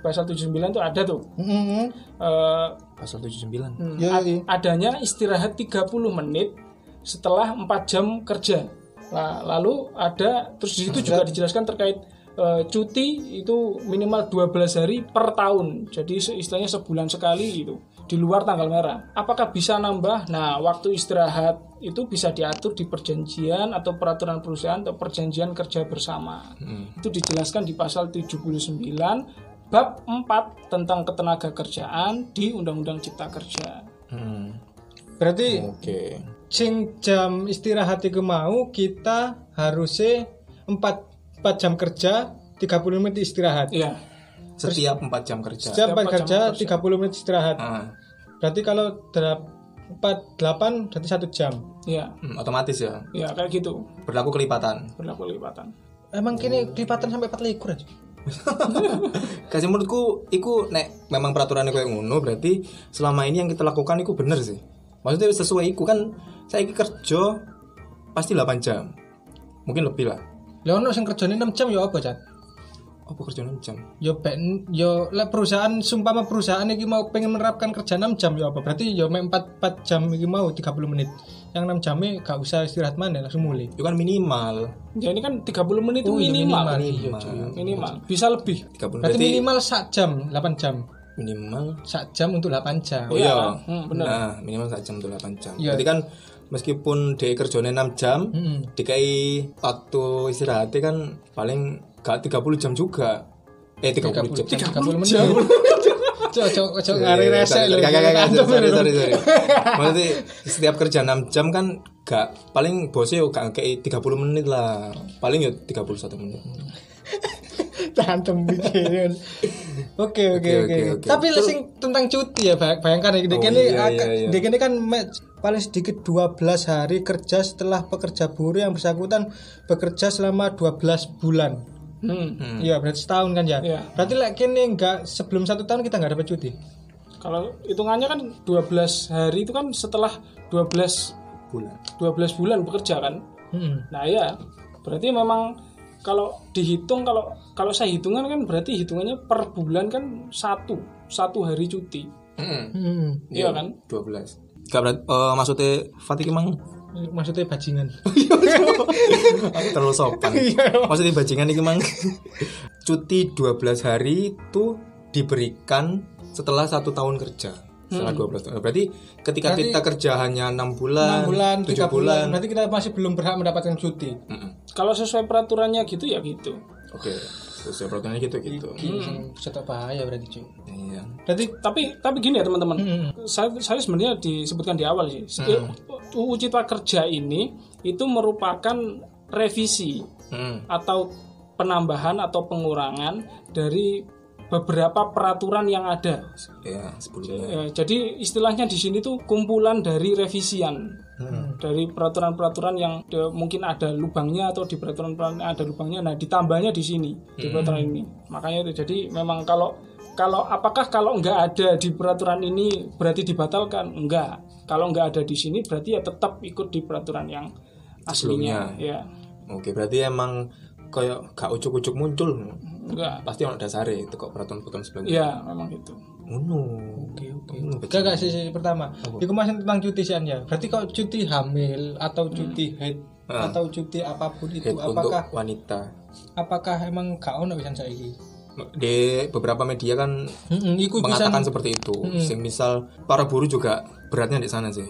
pasal 79 itu ada tuh Mm-mm. eh, Pasal 79. Hmm, Ya, iya. adanya istirahat 30 menit setelah 4 jam kerja. Nah, lalu ada terus di situ juga dijelaskan terkait eh, cuti itu minimal 12 hari per tahun. Jadi istilahnya sebulan sekali itu di luar tanggal merah. Apakah bisa nambah? Nah, waktu istirahat itu bisa diatur di perjanjian atau peraturan perusahaan atau perjanjian kerja bersama. Itu dijelaskan di pasal 79 bab 4 tentang ketenaga kerjaan di Undang-Undang Cipta Kerja. Hmm. Berarti Oke. sing jam istirahat itu mau kita harusnya 4 4 jam kerja 30 menit istirahat. Iya. Setiap 4 jam kerja. Setiap 4 empat kerja jam 30 menit istirahat. Ah, Berarti kalau 4 8 berarti 1 jam. Iya. hmm, otomatis ya. Ya kayak gitu. Berlaku kelipatan. Berlaku lipatan. Emang kini kelipatan sampai 4 likur aja. Kasih menurutku, iku nek memang peraturannya kayak ngono, berarti selama ini yang kita lakukan iku bener sih. Maksudnya sesuai iku kan saya iki kerja pasti 8 jam. Mungkin lebih lah. Lah ono sing kerjane 6 jam ya apa, Cak? Apa kerja 6 jam? Yo ben yo lek perusahaan sumpama perusahaan iki mau pengen menerapkan kerja 6 jam ya apa? Berarti yo mek 4 4 jam iki mau 30 menit. Yang 6 jamnya gak usah istirahat mana langsung mulai. Itu kan minimal. Ya ini kan 30 menit itu Oh, iya, minimal. minimal. Minimal. Minimal. Bisa lebih. 30 Berarti berarti minimal 1 jam, 8 jam. minimal 1 jam untuk 8 jam. Oh Iya, iya. hmm, bener. Nah, minimal 1 jam atau 8 jam. Iya. Berarti kan meskipun dia kerjanya 6 jam, Mm-mm. dikai waktu istirahatnya kan paling gak 30 jam juga. Eh 30, jam. 30 menit. Cok, cok, cok, ngari Iya, resek sorry, lho. Gak, gak, gak, Antum sorry, lho. sorry, sorry. Maksudnya setiap kerja 6 jam kan gak paling bosnya yo gak kayak 30 menit lah. Paling yo 31 menit. Tantem bikin. Oke oke Oke. Tapi sing tentang cuti ya bay- bayangkan ya, dek Oh, ini iya, iya, iya. dek ini kan paling sedikit 12 hari kerja setelah pekerja buruh yang bersangkutan bekerja selama 12 bulan. Hmm. Iya berarti setahun kan ya. Iya. Berarti lek kini enggak sebelum satu tahun kita nggak dapat cuti. Kalau hitungannya kan 12 hari itu kan setelah 12 Bulan. 12 bulan bekerja kan. Hmm. Nah ya, berarti memang kalau dihitung kalau kalau saya hitungan kan berarti hitungannya per bulan kan satu satu hari cuti. Heeh. Hmm. Iya kan? 12. Gak berarti eh, maksudnya Fatih emang Maksudnya bajingan. Aku terlalu sopan. Maksudnya bajingan ini memang cuti 12 hari itu diberikan setelah satu tahun kerja. Setelah 12 tahun. Berarti ketika Berarti kita kerja hanya 6 bulan, 6 bulan, 7 3 bulan. bulan. Berarti kita masih belum berhak mendapatkan cuti. Mm-mm. Kalau sesuai peraturannya gitu ya gitu. Oke, sesuai peraturannya gitu gitu. Hmm. Bisa bahaya berarti cuy. Iya. Berarti Tapi tapi gini ya teman-teman. Hmm. Saya saya sebenarnya disebutkan di awal sih. UU Cipta Kerja ini itu merupakan revisi Mm. atau penambahan atau pengurangan dari beberapa peraturan yang ada. Ya, sebelumnya. Ya, jadi istilahnya di sini tuh kumpulan dari revisian dari peraturan-peraturan yang de- mungkin ada lubangnya atau di peraturan-peraturan yang ada lubangnya. Nah, ditambahnya di sini di peraturan ini. Makanya itu jadi memang kalau kalau apakah kalau nggak ada di peraturan ini berarti dibatalkan? Enggak. Kalau nggak ada di sini berarti ya tetap ikut di peraturan yang aslinya. Ya, Oke, berarti emang kayak gak ucuk-ucuk muncul. enggak. Pasti ono dasare itu kok peraturan-peraturan sebelumnya. Ya, memang gitu. Ngono. Oke, oke. Gak gak sih, sih, pertama. Iku masih tentang cuti sih ya. Berarti kalau cuti hamil atau cuti head atau cuti apa pun itu Head untuk apakah wanita. apakah emang gak ono bisa saiki? Di beberapa media kan Heeh, iku bisa mengatakan seperti itu. Sing misal para buruh juga beratnya di sana sih.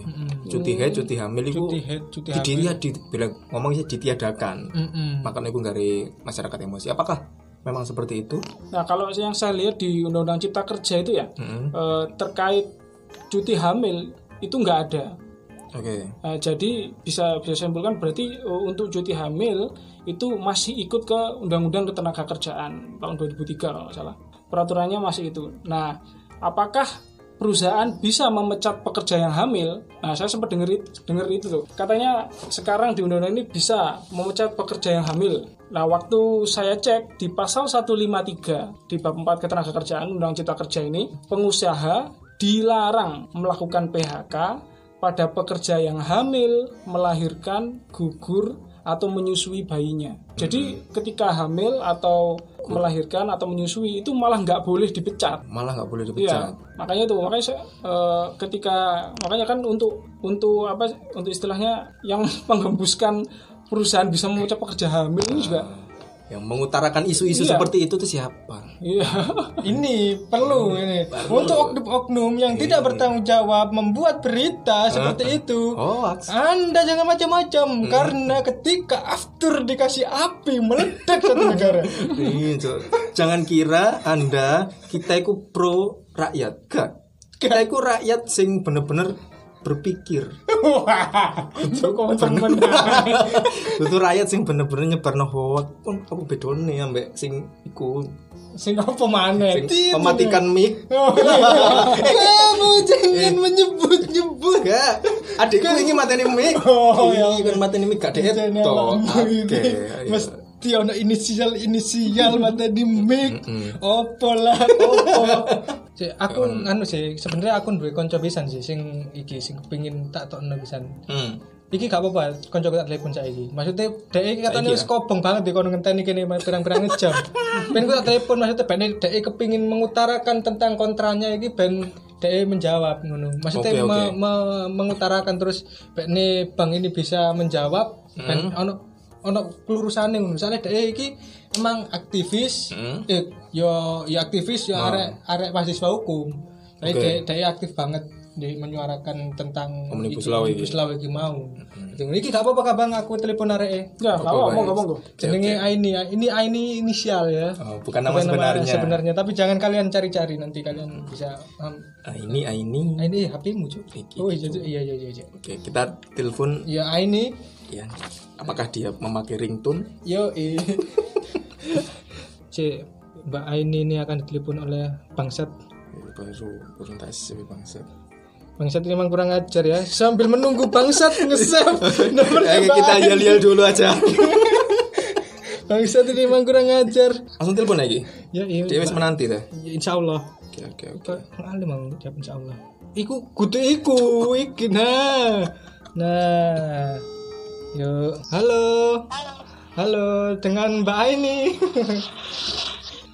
Cuti head, cuti hamil itu cuti head, cuti di diri di bilang ngomongnya ditiadakan. Heeh. Makanya itu dari masyarakat emosi. Apakah memang seperti itu? Nah, kalau yang saya lihat di Undang-Undang Cipta Kerja itu ya Mm-mm. eh, terkait cuti hamil itu nggak ada. Oke. Nah, jadi bisa bisa simpulkan berarti eh, untuk cuti hamil itu masih ikut ke Undang-Undang Ketenagakerjaan tahun 2003 kalau nggak salah. Peraturannya masih itu. Nah, apakah perusahaan bisa memecat pekerja yang hamil? Nah, saya sempat dengar itu, dengar itu tuh. Katanya sekarang di undang-undang ini bisa memecat pekerja yang hamil. Nah, waktu saya cek di pasal 153 di bab 4 Ketenagakerjaan Undang Cipta Kerja ini, pengusaha dilarang melakukan PHK pada pekerja yang hamil, melahirkan, gugur, atau menyusui bayinya. Jadi ketika hamil atau melahirkan atau menyusui itu malah nggak boleh dipecat. Malah nggak boleh Iya, dipecat. makanya tuh makanya saya, eh, ketika makanya kan untuk untuk apa untuk istilahnya yang menghembuskan perusahaan bisa memecat pekerja hamil ini juga Yang mengutarakan isu-isu Iya. seperti itu tuh siapa? iya ini perlu ini untuk oknum-oknum yang tidak bertanggung jawab membuat berita seperti itu. Oh, Anda jangan macam-macam karena ketika after dikasih api meledak satu negara. Iya. Jangan kira Anda kita itu pro rakyat. Gak. Kita itu rakyat sing bener-bener berpikir. Joko temen. Itu rakyat sing bener-bener nyebarno hoax pun apa bedone ambek sing iku Sing apa maneh? sing mematikan mic. Oh, iya. Kamu jangan menyebut-nyebut. Gak. Adikku ini mateni mic. Oh, ya. Iya, kan mateni mic gak Jangan deto. ngomong Oke. Mesti ono inisial inisial mata di mic. Opo lah, opo. Cek, aku anu sih sebenarnya aku duwe kanca pisan sih sing iki sing kepengin tak tokno pisan. Hmm. Iki gak apa-apa, kanca tak telepon saiki. Maksudnya dhek iki katanya wis ya? kobong banget di kono ngenteni kene pirang-pirang jam. ben ku tak telepon maksudnya ben dhek kepengin mengutarakan tentang kontranya iki ben dhek menjawab ngono. Maksudnya Oke, me- oke. me- mengutarakan terus ben ini bang ini bisa menjawab ben Hmm. ono ono kelurusane ngono. Misalnya dhek iki emang aktivis, Hmm. eh yo yo aktivis yo arek arek mahasiswa hukum. Tapi Oke. dhek aktif banget di menyuarakan tentang Omnibus Law iki. Omnibus Law iki mau. Itu iki gak apa-apa Bang aku telepon arek ya Oke, mau baik. monggo monggo Jenenge Aini, ini Aini inisial ya. Oh, bukan nama Bukan sebenarnya. sebenarnya, tapi jangan kalian cari-cari nanti kalian bisa um, Ah, ini ah, ini. Aini HP-mu, Cuk. Iki, Oh iya iya iya iya. iya. Oke, kita telepon Ya Aini, ya. Apakah dia memakai ringtone? yo. Cek, Mbak Aini ini akan ditelepon oleh Bangsat. Baru baru tak sih bangsa. Bangsat ini memang kurang ajar ya. Sambil menunggu Bangsat Oke, Mbak kita yel-yel dulu aja. Bangsat ini memang kurang ajar. Langsung telepon lagi. Ya iya. Dia menanti dah. Ya, Insya Allah. Oke, oke, oke. Jawab insya Allah. Iku kudu iku iki nah. Nah. Yo, halo. Halo, dengan Mbak Aini.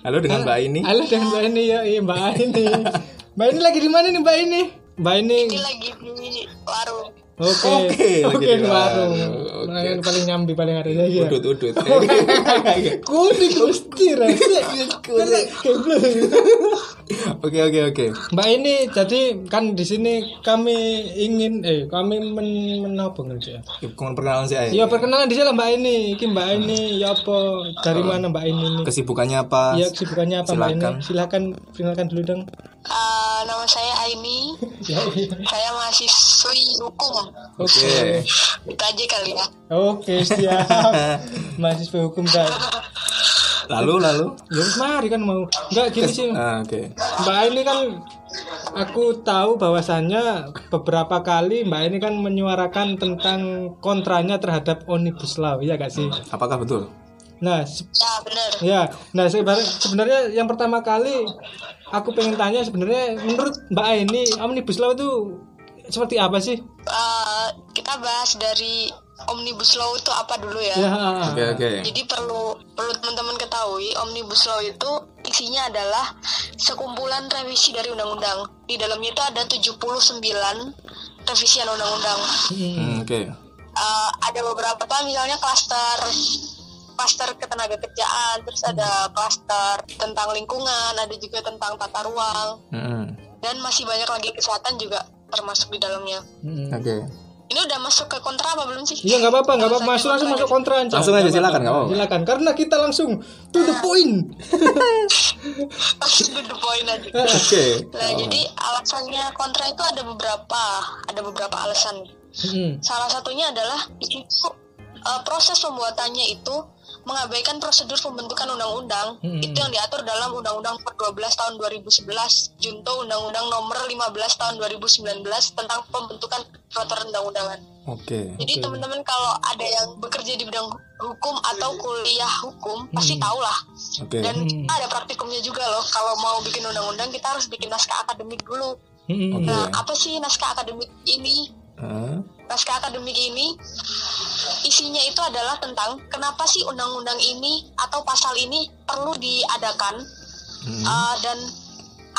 Halo dengan Mbak ini. Halo dengan Mbak Aini ya, iya Mbak Aini. Mbak Aini lagi di mana nih Mbak Aini? Mbak Aini. lagi di warung Oke. Oke, Oke, di di warung. paling nyambi paling ada ya. Udut, udut. Kudik mesti rasa. Oke, oke, oke. Mbak ini jadi kan di sini kami ingin eh kami men menapa ngerti ya. Komen perkenalan sih, Ay. Ya perkenalan di sana Mbak ini, iki Mbak ini ya apa dari mana Mbak ini? Kesibukannya apa? Ya kesibukannya apa Mbak ini? Silakan. Silakan perkenalkan dulu dong. Eh, nama saya Aini Ya, iya. saya mahasiswi hukum Oke. itu aja kali ya Oke siap. Mahasiswa hukum kan. Lalu, lalu. Ya mari kan mau. Enggak gini sih. Ah, oke. Mbak ini kan aku tahu bahwasannya beberapa kali Mbak ini kan menyuarakan tentang kontranya terhadap Omnibus Law, ya gak sih? Apakah betul? Nah, se- ya bener Ya, nah sebenarnya, sebenarnya yang pertama kali aku pengen tanya sebenarnya menurut Mbak ini omnibus law itu seperti apa sih? Kita bahas dari omnibus law itu apa dulu ya Ya, Oke, oke. Jadi perlu perlu teman-teman ketahui omnibus law itu isinya adalah sekumpulan revisi dari undang-undang. Di dalamnya itu ada 79 revisian undang-undang. Hmm, oke. Eh, ada beberapa misalnya klaster klaster ketenaga kerjaan, terus ada klaster tentang lingkungan, ada juga tentang tata ruang, Hmm, dan masih banyak lagi kesehatan juga termasuk di dalamnya. Hmm. Oke. Ini udah masuk ke kontra apa belum sih? Iya nggak apa-apa, nggak apa-apa. Masuk langsung masuk kontra aja. Langsung aja, silakan, nggak apa-apa. Silakan, karena kita langsung to the point. Langsung to the point aja. Oke. Nah, jadi alasannya kontra itu ada beberapa, ada beberapa alasan. Hmm. Salah satunya adalah di situ eh, proses pembuatannya itu mengabaikan prosedur pembentukan undang-undang Hmm. itu yang diatur dalam Undang-Undang Nomor 12 tahun 2011 junto Undang-Undang Nomor 15 tahun 2019 tentang pembentukan peraturan undang-undangan. Oke. Jadi teman-teman kalau ada yang bekerja di bidang hukum atau kuliah hukum pasti tahu lah. Oke. Dan kita ada praktikumnya juga loh. Kalau mau bikin undang-undang kita harus bikin naskah akademik dulu. Hmm. Oke. Nah, apa sih naskah akademik ini? Ah, Naskah akademik ini isinya itu adalah tentang kenapa sih undang-undang ini atau pasal ini perlu diadakan uh, dan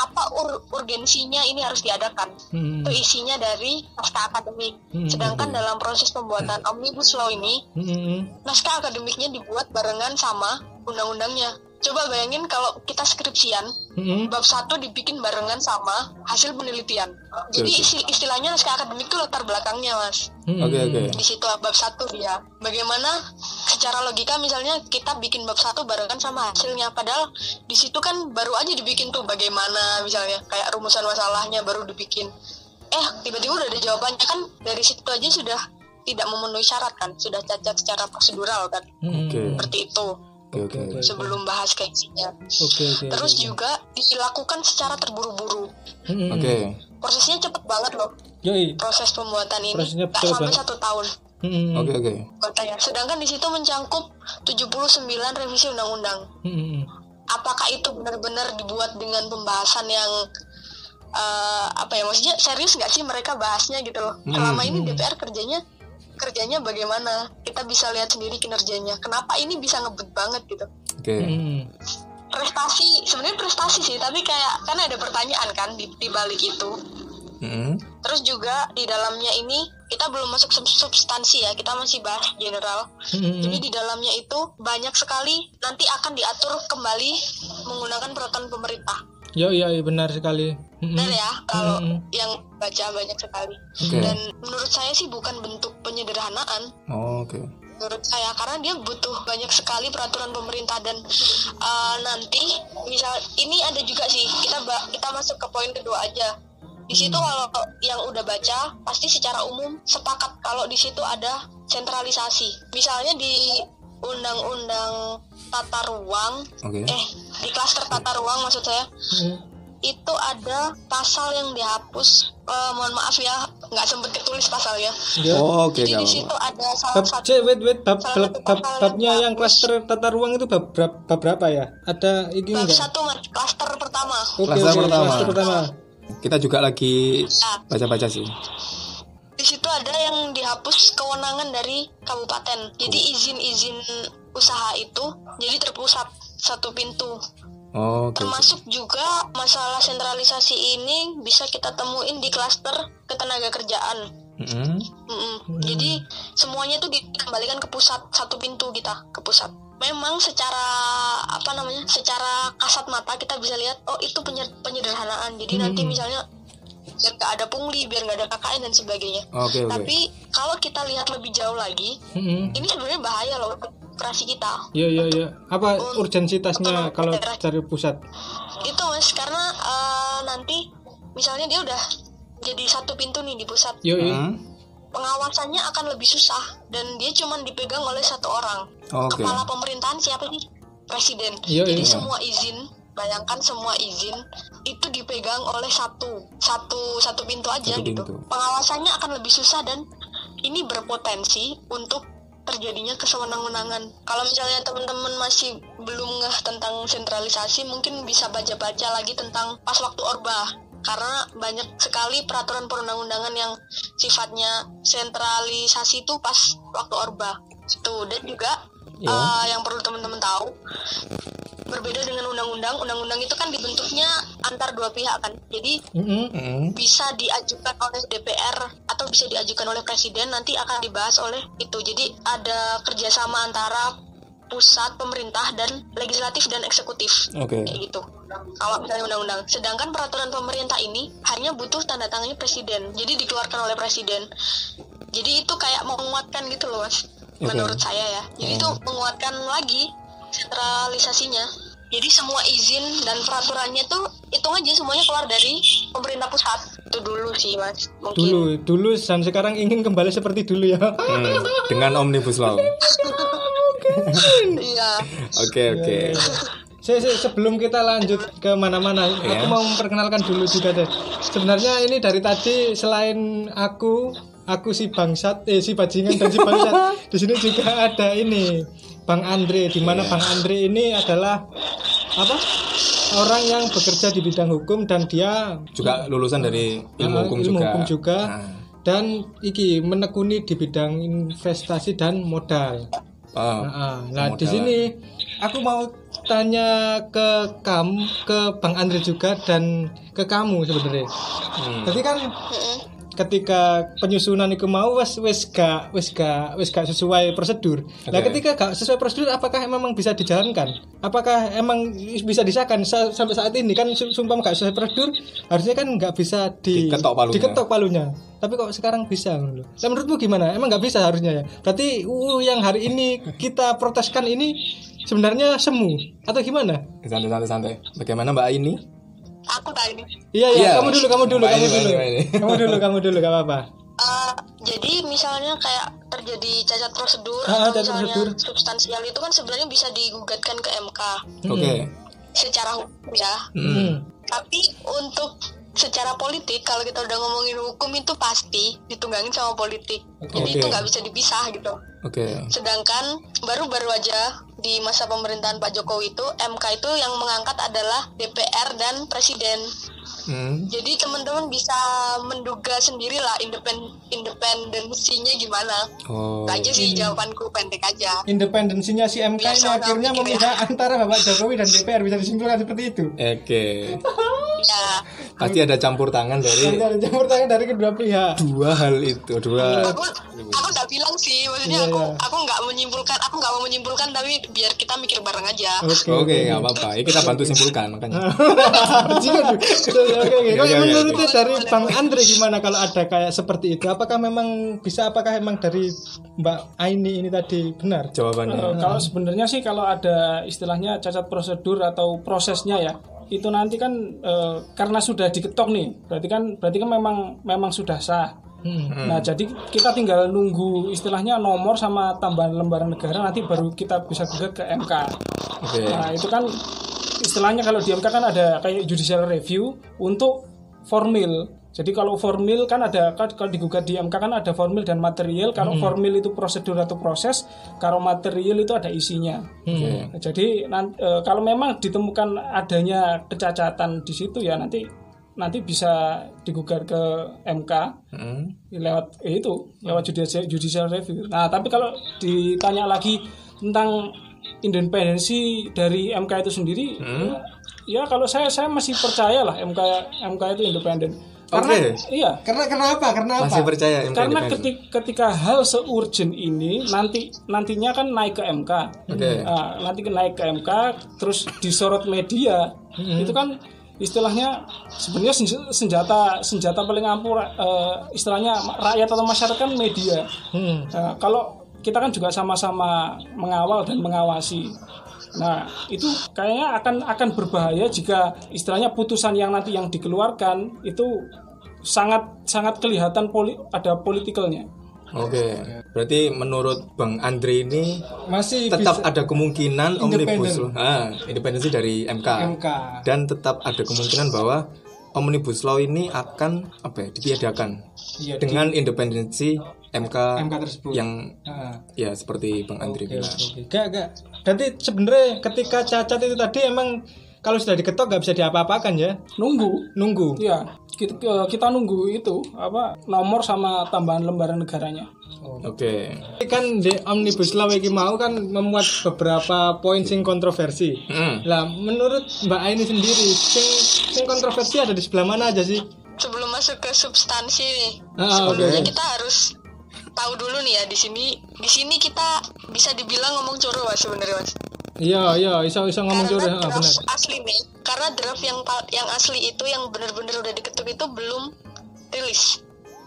apa ur- urgensinya ini harus diadakan. Hmm. Itu isinya dari naskah akademik. Hmm, Sedangkan dalam proses pembuatan omnibus law ini, Hmm. naskah akademiknya dibuat barengan sama undang-undangnya. Coba bayangin kalau kita skripsian, Hmm. bab satu dibikin barengan sama hasil penelitian. Jadi istilahnya naskah akademik itu latar belakangnya, mas. Hmm. Oke oke. Di situ bab satu dia. Bagaimana secara logika misalnya kita bikin bab satu barengan sama hasilnya, padahal di situ kan baru aja dibikin tuh bagaimana misalnya kayak rumusan masalahnya baru dibikin. Eh tiba-tiba udah ada jawabannya kan dari situ aja sudah tidak memenuhi syarat kan, sudah cacat secara prosedural kan, Hmm. Oke. seperti itu Oke oke. sebelum bahas ke isinya. Oke oke. Terus juga dilakukan secara terburu-buru. Hmm. Oke. Prosesnya cepet banget loh. Yoi. Proses pembuatan ini Prosesnya betul sampai banget. satu tahun. Hmm. Oke oke. Katanya. Sedangkan di situ mencangkup 79 revisi undang-undang. Hmm. Apakah itu benar-benar dibuat dengan pembahasan yang eh, apa ya maksudnya serius nggak sih mereka bahasnya gitu loh. Selama ini DPR kerjanya kerjanya bagaimana? Kita bisa lihat sendiri kinerjanya. Kenapa ini bisa ngebut banget gitu? Oke. Hmm. Prestasi sebenarnya prestasi sih, tapi kayak kan ada pertanyaan kan di, di balik itu. Hmm. Terus juga di dalamnya ini kita belum masuk sub- substansi ya, kita masih bahas general. Hmm. Jadi di dalamnya itu banyak sekali nanti akan diatur kembali menggunakan peraturan pemerintah. Yo iya benar sekali. Hmm. Benar ya, kalau Hmm. yang baca banyak sekali. Oke. Dan menurut saya sih bukan bentuk penyederhanaan Oh, Oke. menurut saya karena dia butuh banyak sekali peraturan pemerintah dan uh, nanti misal ini ada juga sih kita kita masuk ke poin kedua aja di situ kalau yang udah baca pasti secara umum sepakat kalau di situ ada sentralisasi misalnya di undang-undang tata ruang Oke. eh di klaster tata ruang maksud saya Hmm. itu ada pasal yang dihapus Eh, mohon maaf ya nggak sempet ketulis pasalnya Ya. Oh, Oke jadi nggak di situ ada salah Bab, satu cek, wait, wait, bab, salah bab, satu bab, babnya yang yang klaster tata ruang itu bab, berapa, bab berapa ya? Ada ini Bab enggak? satu mas, klaster pertama. Oke, Klaster oke, pertama. klaster pertama. Kita juga lagi baca-baca sih. Di situ ada yang dihapus kewenangan dari kabupaten. Jadi izin-izin usaha itu jadi terpusat satu pintu. Oh, Oke. Termasuk juga masalah sentralisasi ini bisa kita temuin di klaster ketenaga kerjaan. Hmm. Mm-mm. Jadi semuanya tuh dikembalikan ke pusat satu pintu kita ke pusat. Memang secara apa namanya, secara kasat mata kita bisa lihat oh itu penyer- penyederhanaan. Jadi nanti misalnya biar nggak ada pungli, biar nggak ada KKN dan sebagainya. Oke. Tapi kalau kita lihat lebih jauh lagi, Hmm. ini sebenarnya bahaya loh operasi kita. Ya, ya, ya. Apa urgensitasnya Untuk kalau dari pusat? Itu mas karena eh, nanti misalnya dia udah jadi satu pintu nih di pusat. Yo, yo. Hmm. pengawasannya akan lebih susah dan dia cuma dipegang oleh satu orang. Oke. Kepala pemerintahan siapa sih? Presiden. Iya, Jadi iya. semua izin, bayangkan semua izin itu dipegang oleh satu satu satu pintu aja Satu gitu. pintu. Pengawasannya akan lebih susah dan ini berpotensi untuk terjadinya kesewenang-wenangan. Kalau misalnya teman-teman masih belum ngeh tentang sentralisasi, mungkin bisa baca-baca lagi tentang pas waktu Orba. Karena banyak sekali peraturan perundang-undangan yang sifatnya sentralisasi itu pas waktu Orba. Itu dan juga Ya. eh, yang perlu teman-teman tahu berbeda dengan undang-undang, undang-undang itu kan dibentuknya antar dua pihak kan. Jadi Hmm. Hmm. bisa diajukan oleh DPR atau bisa diajukan oleh presiden nanti akan dibahas oleh itu jadi ada kerjasama antara pusat pemerintah dan legislatif dan eksekutif Oke. kayak gitu kalau misalnya undang-undang sedangkan peraturan pemerintah ini hanya butuh tanda tangannya presiden jadi dikeluarkan oleh presiden jadi itu kayak menguatkan gitu loh mas Oke. menurut saya ya jadi itu menguatkan lagi sentralisasinya jadi semua izin dan peraturannya tuh hitung aja semuanya keluar dari pemerintah pusat itu dulu sih mas mungkin Dulu, dulu dan sekarang ingin kembali seperti dulu ya. Hmm. Dengan omnibus law. iya Oke oke. Se- se- sebelum kita lanjut ke mana-mana, Ya. aku mau memperkenalkan dulu juga deh. Sebenarnya ini dari tadi selain aku, aku si bangsat, eh si bajingan dan si bangsat. di sini juga ada ini Bang Andre, di mana Bang Andre ini adalah apa? Orang yang bekerja di bidang hukum dan dia Juga lulusan dari ilmu Ah, hukum ilmu juga. hukum juga. Nah, dan iki menekuni di bidang investasi dan modal. Ah, Nah, nah di sini aku mau tanya ke kamu, ke Bang Andre juga dan ke kamu sebenarnya. hmm. Jadi kan. Ketika penyusunan itu mau wes wes gak wes gak wes gak sesuai prosedur. Nah, Oke. ketika gak sesuai prosedur apakah memang bisa dijalankan? Apakah emang bisa disahkan Sa- sampai saat ini kan su- sumpah gak sesuai prosedur harusnya kan nggak bisa di Diketok palunya. diketok palunya. Tapi kok sekarang bisa lho. Nah, menurutmu gimana? Emang nggak bisa harusnya ya? Berarti UU yang hari ini kita proteskan ini sebenarnya semu atau gimana? santai santai santai bagaimana mbak ini Aku tadi. Iya iya, Iya. kamu dulu, kamu dulu, kamu dulu. Kamu dulu, kamu dulu, gak apa-apa. Eh, jadi misalnya kayak terjadi cacat prosedur Ah, atau cacat misalnya prosedur. substansial itu kan sebenarnya bisa digugatkan ke MK oke secara hukum ya. Hmm. Tapi untuk secara politik kalau kita udah ngomongin hukum itu pasti ditunggangin sama politik. Jadi Oke. itu nggak bisa dipisah gitu. oke Sedangkan baru-baru aja di masa pemerintahan Pak Jokowi itu MK itu yang mengangkat adalah DPR dan Presiden. Hmm. Jadi teman-teman bisa menduga sendirilah independ independensinya gimana. oh Itu aja sih jawabanku pendek aja. Independensinya si MK ini akhirnya mikir ya. memihak antara Bapak Jokowi dan DPR bisa disimpulkan seperti itu. oke Ya, pasti ada campur tangan dari Ada campur tangan dari kedua pihak. dua hal itu dua aku aku nggak bilang sih, maksudnya Iya, aku iya. aku nggak menyimpulkan, aku nggak mau menyimpulkan tapi biar kita mikir bareng aja. Oke. oke nggak apa-apa ya kita bantu simpulkan makanya Oke, oke, oke. Kalau Oke, oke, menurutnya oke. dari Bang Andre gimana kalau ada kayak seperti itu? Apakah memang bisa? Apakah memang dari Mbak Aini ini tadi benar? jawabannya Eh, kalau sebenarnya sih kalau ada istilahnya cacat prosedur atau prosesnya ya itu nanti kan eh, karena sudah diketok nih berarti kan berarti kan memang memang sudah sah Hmm. nah jadi kita tinggal nunggu istilahnya nomor sama tambahan lembaran negara nanti baru kita bisa gugat ke MK oke. Nah itu kan istilahnya kalau di MK kan ada kayak judicial review untuk formil. Jadi kalau formil kan ada kan kalau digugat di MK kan ada formil dan material. Kalau formil itu prosedur atau proses kalau material itu ada isinya. Oke. Jadi nan- eh, kalau memang ditemukan adanya kecacatan di situ ya nanti nanti bisa digugat ke MK Hmm. lewat eh, itu lewat judicial, judicial review. Nah tapi kalau ditanya lagi tentang independensi dari MK itu sendiri, Hmm. ya, ya kalau saya saya masih percaya lah MK MK itu independen. Karena Oke. iya Karena kenapa? Karena apa? masih percaya MK karena ketika, ketika hal seurgent ini nanti nantinya kan naik ke MK. Oke. Nah, nanti naik ke MK terus disorot media. Itu kan istilahnya sebenarnya senj- senjata senjata paling ampuh eh, istilahnya rakyat atau masyarakat kan media. Hmm. Nah, kalau kita kan juga sama-sama mengawal dan mengawasi. Nah, itu kayaknya akan akan berbahaya jika istilahnya putusan yang nanti yang dikeluarkan itu sangat sangat kelihatan poli, ada politikalnya. Oke, berarti menurut Bang Andre ini Masih tetap bisa ada kemungkinan omnibus law, ah, independensi dari MK. MK. dan tetap ada kemungkinan bahwa omnibus law ini akan apa ya ditiadakan Iya, dengan independensi MK, MK tersebut. yang Ah. ya seperti Bang Andre Oke, bilang. oke, oke. Gak, gak. Jadi sebenarnya ketika cacat itu tadi emang kalau sudah diketok nggak bisa diapa-apakan ya. Nunggu, Nunggu. ya kita, kita nunggu itu apa nomor sama tambahan lembaran negaranya. Oke. Tapi kan di omnibus law iki mau kan memuat beberapa poin sing kontroversi. Hmm. Lah menurut Mbak Aini sendiri sing sing kontroversi ada di sebelah mana aja sih? Sebelum masuk ke substansi nih, Ah, oke. sebelumnya oke. kita harus tahu dulu nih ya di sini di sini kita bisa dibilang ngomong curu mas sebenarnya mas Iya, iya, iso iso ngomong curhat, ah, benar. asli nih karena draft yang yang asli itu yang benar-benar udah diketuk itu belum rilis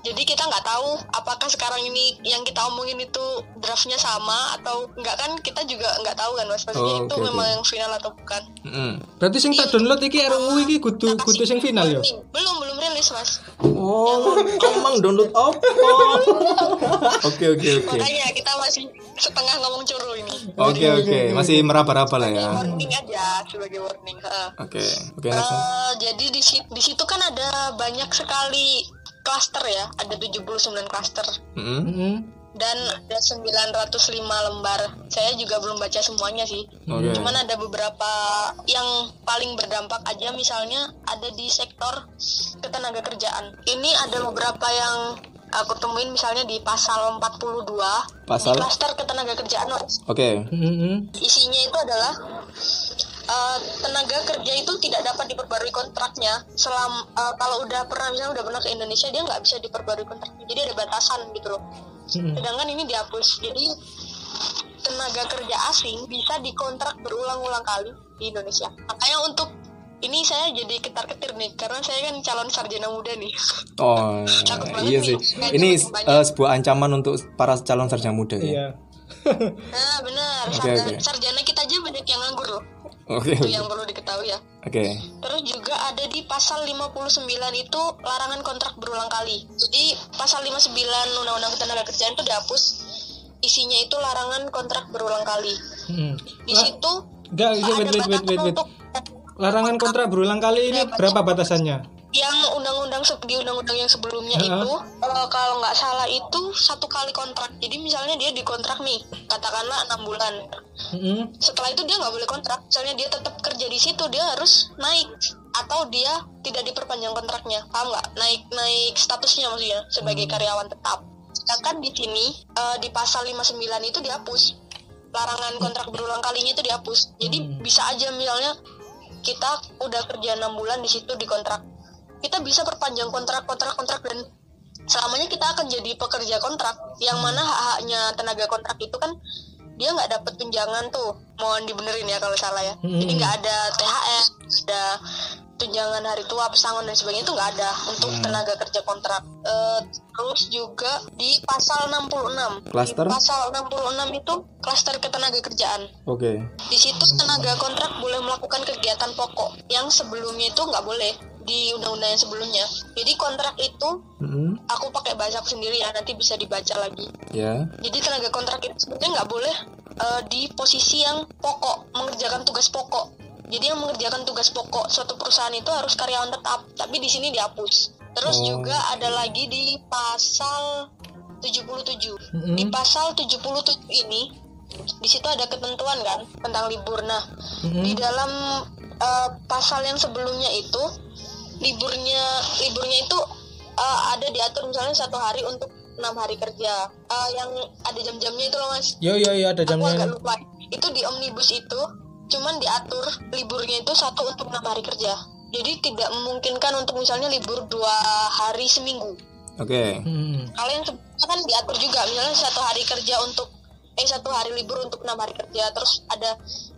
jadi kita nggak tahu apakah sekarang ini yang kita omongin itu draftnya sama atau enggak kan kita juga nggak tahu kan mas maksudnya Oh, itu oke, memang yang final atau bukan Mm. Berarti sing tak download iki RUU iki kudu Kita kudu kasih sing final ya. belum belum rilis mas Oh, emang download apa? Oke oke oke. makanya kita masih setengah ngomong curu ini Oke oke, masih meraba-raba lah ya. warning aja sebagai warning. Oke, oke next. Eh, jadi di situ, di situ kan ada banyak sekali klaster ya, ada 79 klaster Mm. Mm-mm. dan ada 905 lembar. Saya juga belum baca semuanya sih. Oke. Cuman ada beberapa yang paling berdampak aja misalnya ada di sektor ketenaga kerjaan. Ini ada beberapa yang aku temuin misalnya di pasal 42 Pasal? di klaster ketenaga kerjaan Oke. Mm-mm. isinya itu adalah eh, tenaga kerja itu tidak dapat diperbarui kontraknya selam eh, kalau udah pernah misalnya udah pernah ke Indonesia dia nggak bisa diperbarui kontraknya jadi ada batasan gitu loh Mm-mm. sedangkan ini dihapus jadi tenaga kerja asing bisa dikontrak berulang-ulang kali di Indonesia makanya untuk ini saya jadi ketar-ketir nih karena saya kan calon sarjana muda nih Oh, iya nih. sih. Ini eh, sebuah ancaman untuk para calon sarjana muda ya. Iya. nah benar Oke, sarjana, oke. sarjana kita aja banyak yang nganggur loh Oke. itu yang perlu diketahui ya Oke. Terus juga ada di pasal 59 itu larangan kontrak berulang kali. Jadi pasal 59 Undang-Undang Ketenagakerjaan itu dihapus. Isinya itu larangan kontrak berulang kali. Mm-mm. Di situ Enggak, wait, wait, wait, wait, wait. untuk Larangan kontrak berulang kali ini berapa batasannya? Yang undang-undang di undang-undang yang sebelumnya Ha-ha. itu eh, kalau nggak salah itu satu kali kontrak. Jadi misalnya dia dikontrak nih, katakanlah enam bulan. Mm-mm. Setelah itu dia nggak boleh kontrak. Misalnya dia tetap kerja di situ, dia harus naik atau dia tidak diperpanjang kontraknya. Paham nggak? Naik naik statusnya maksudnya sebagai karyawan tetap. Sedangkan di sini eh, di pasal 59 itu dihapus. Larangan kontrak berulang kalinya itu dihapus. Jadi bisa aja misalnya kita udah kerja enam bulan di situ di kontrak kita bisa perpanjang kontrak kontrak kontrak dan selamanya kita akan jadi pekerja kontrak. Yang mana hak-haknya tenaga kontrak itu kan dia nggak dapat tunjangan tuh. Mohon dibenerin ya kalau salah ya. Hmm. jadi nggak ada THR ada tunjangan hari tua pesangon dan sebagainya itu nggak ada untuk tenaga kerja kontrak. Eh, terus juga di pasal 66 Klaster? di pasal 66 itu klaster ketenaga kerjaan Oke. di situ tenaga kontrak boleh melakukan kegiatan pokok yang sebelumnya itu nggak boleh di undang-undang yang sebelumnya. Jadi kontrak itu Mm-mm. aku pakai bahasa aku sendiri ya nanti bisa dibaca lagi. Ya. Jadi tenaga kontrak itu sebenarnya nggak boleh eh, di posisi yang pokok mengerjakan tugas pokok. Jadi yang mengerjakan tugas pokok suatu perusahaan itu harus karyawan tetap, tapi di sini dihapus. Terus Oh. juga ada lagi di pasal 77. Mm-mm. Di pasal 77 ini di situ ada ketentuan kan tentang libur. Nah, Mm-mm. di dalam eh, pasal yang sebelumnya itu liburnya liburnya itu eh, ada diatur misalnya satu hari untuk enam hari kerja. Eh, yang ada jam-jamnya itu loh mas. Yo yo yo ada aku agak jamnya. lupa. Itu di omnibus itu cuman diatur liburnya itu satu untuk enam hari kerja. Jadi tidak memungkinkan untuk misalnya libur dua hari seminggu. Oke. Kalau yang sebelumnya kan diatur juga misalnya satu hari kerja untuk eh satu hari libur untuk enam hari kerja terus ada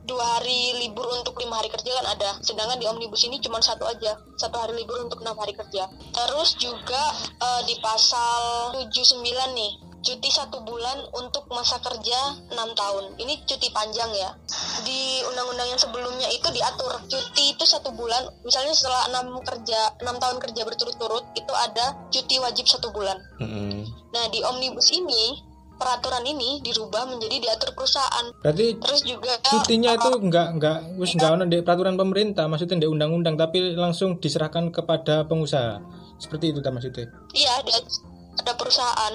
dua hari libur untuk lima hari kerja kan ada. Sedangkan di omnibus ini cuma satu aja satu hari libur untuk enam hari kerja. Terus juga eh, di pasal 79 nih cuti satu bulan untuk masa kerja enam tahun. Ini cuti panjang ya. Di undang-undang yang sebelumnya itu diatur cuti itu satu bulan. Misalnya setelah enam kerja enam tahun kerja berturut-turut itu ada cuti wajib satu bulan. Mm-mm. Nah, di omnibus ini peraturan ini dirubah menjadi diatur perusahaan. Berarti Terus juga cutinya uh, itu enggak enggak wis enggak ono di peraturan pemerintah, maksudnya di undang-undang tapi langsung diserahkan kepada pengusaha. Seperti itu tak maksudnya. iya ada ada perusahaan.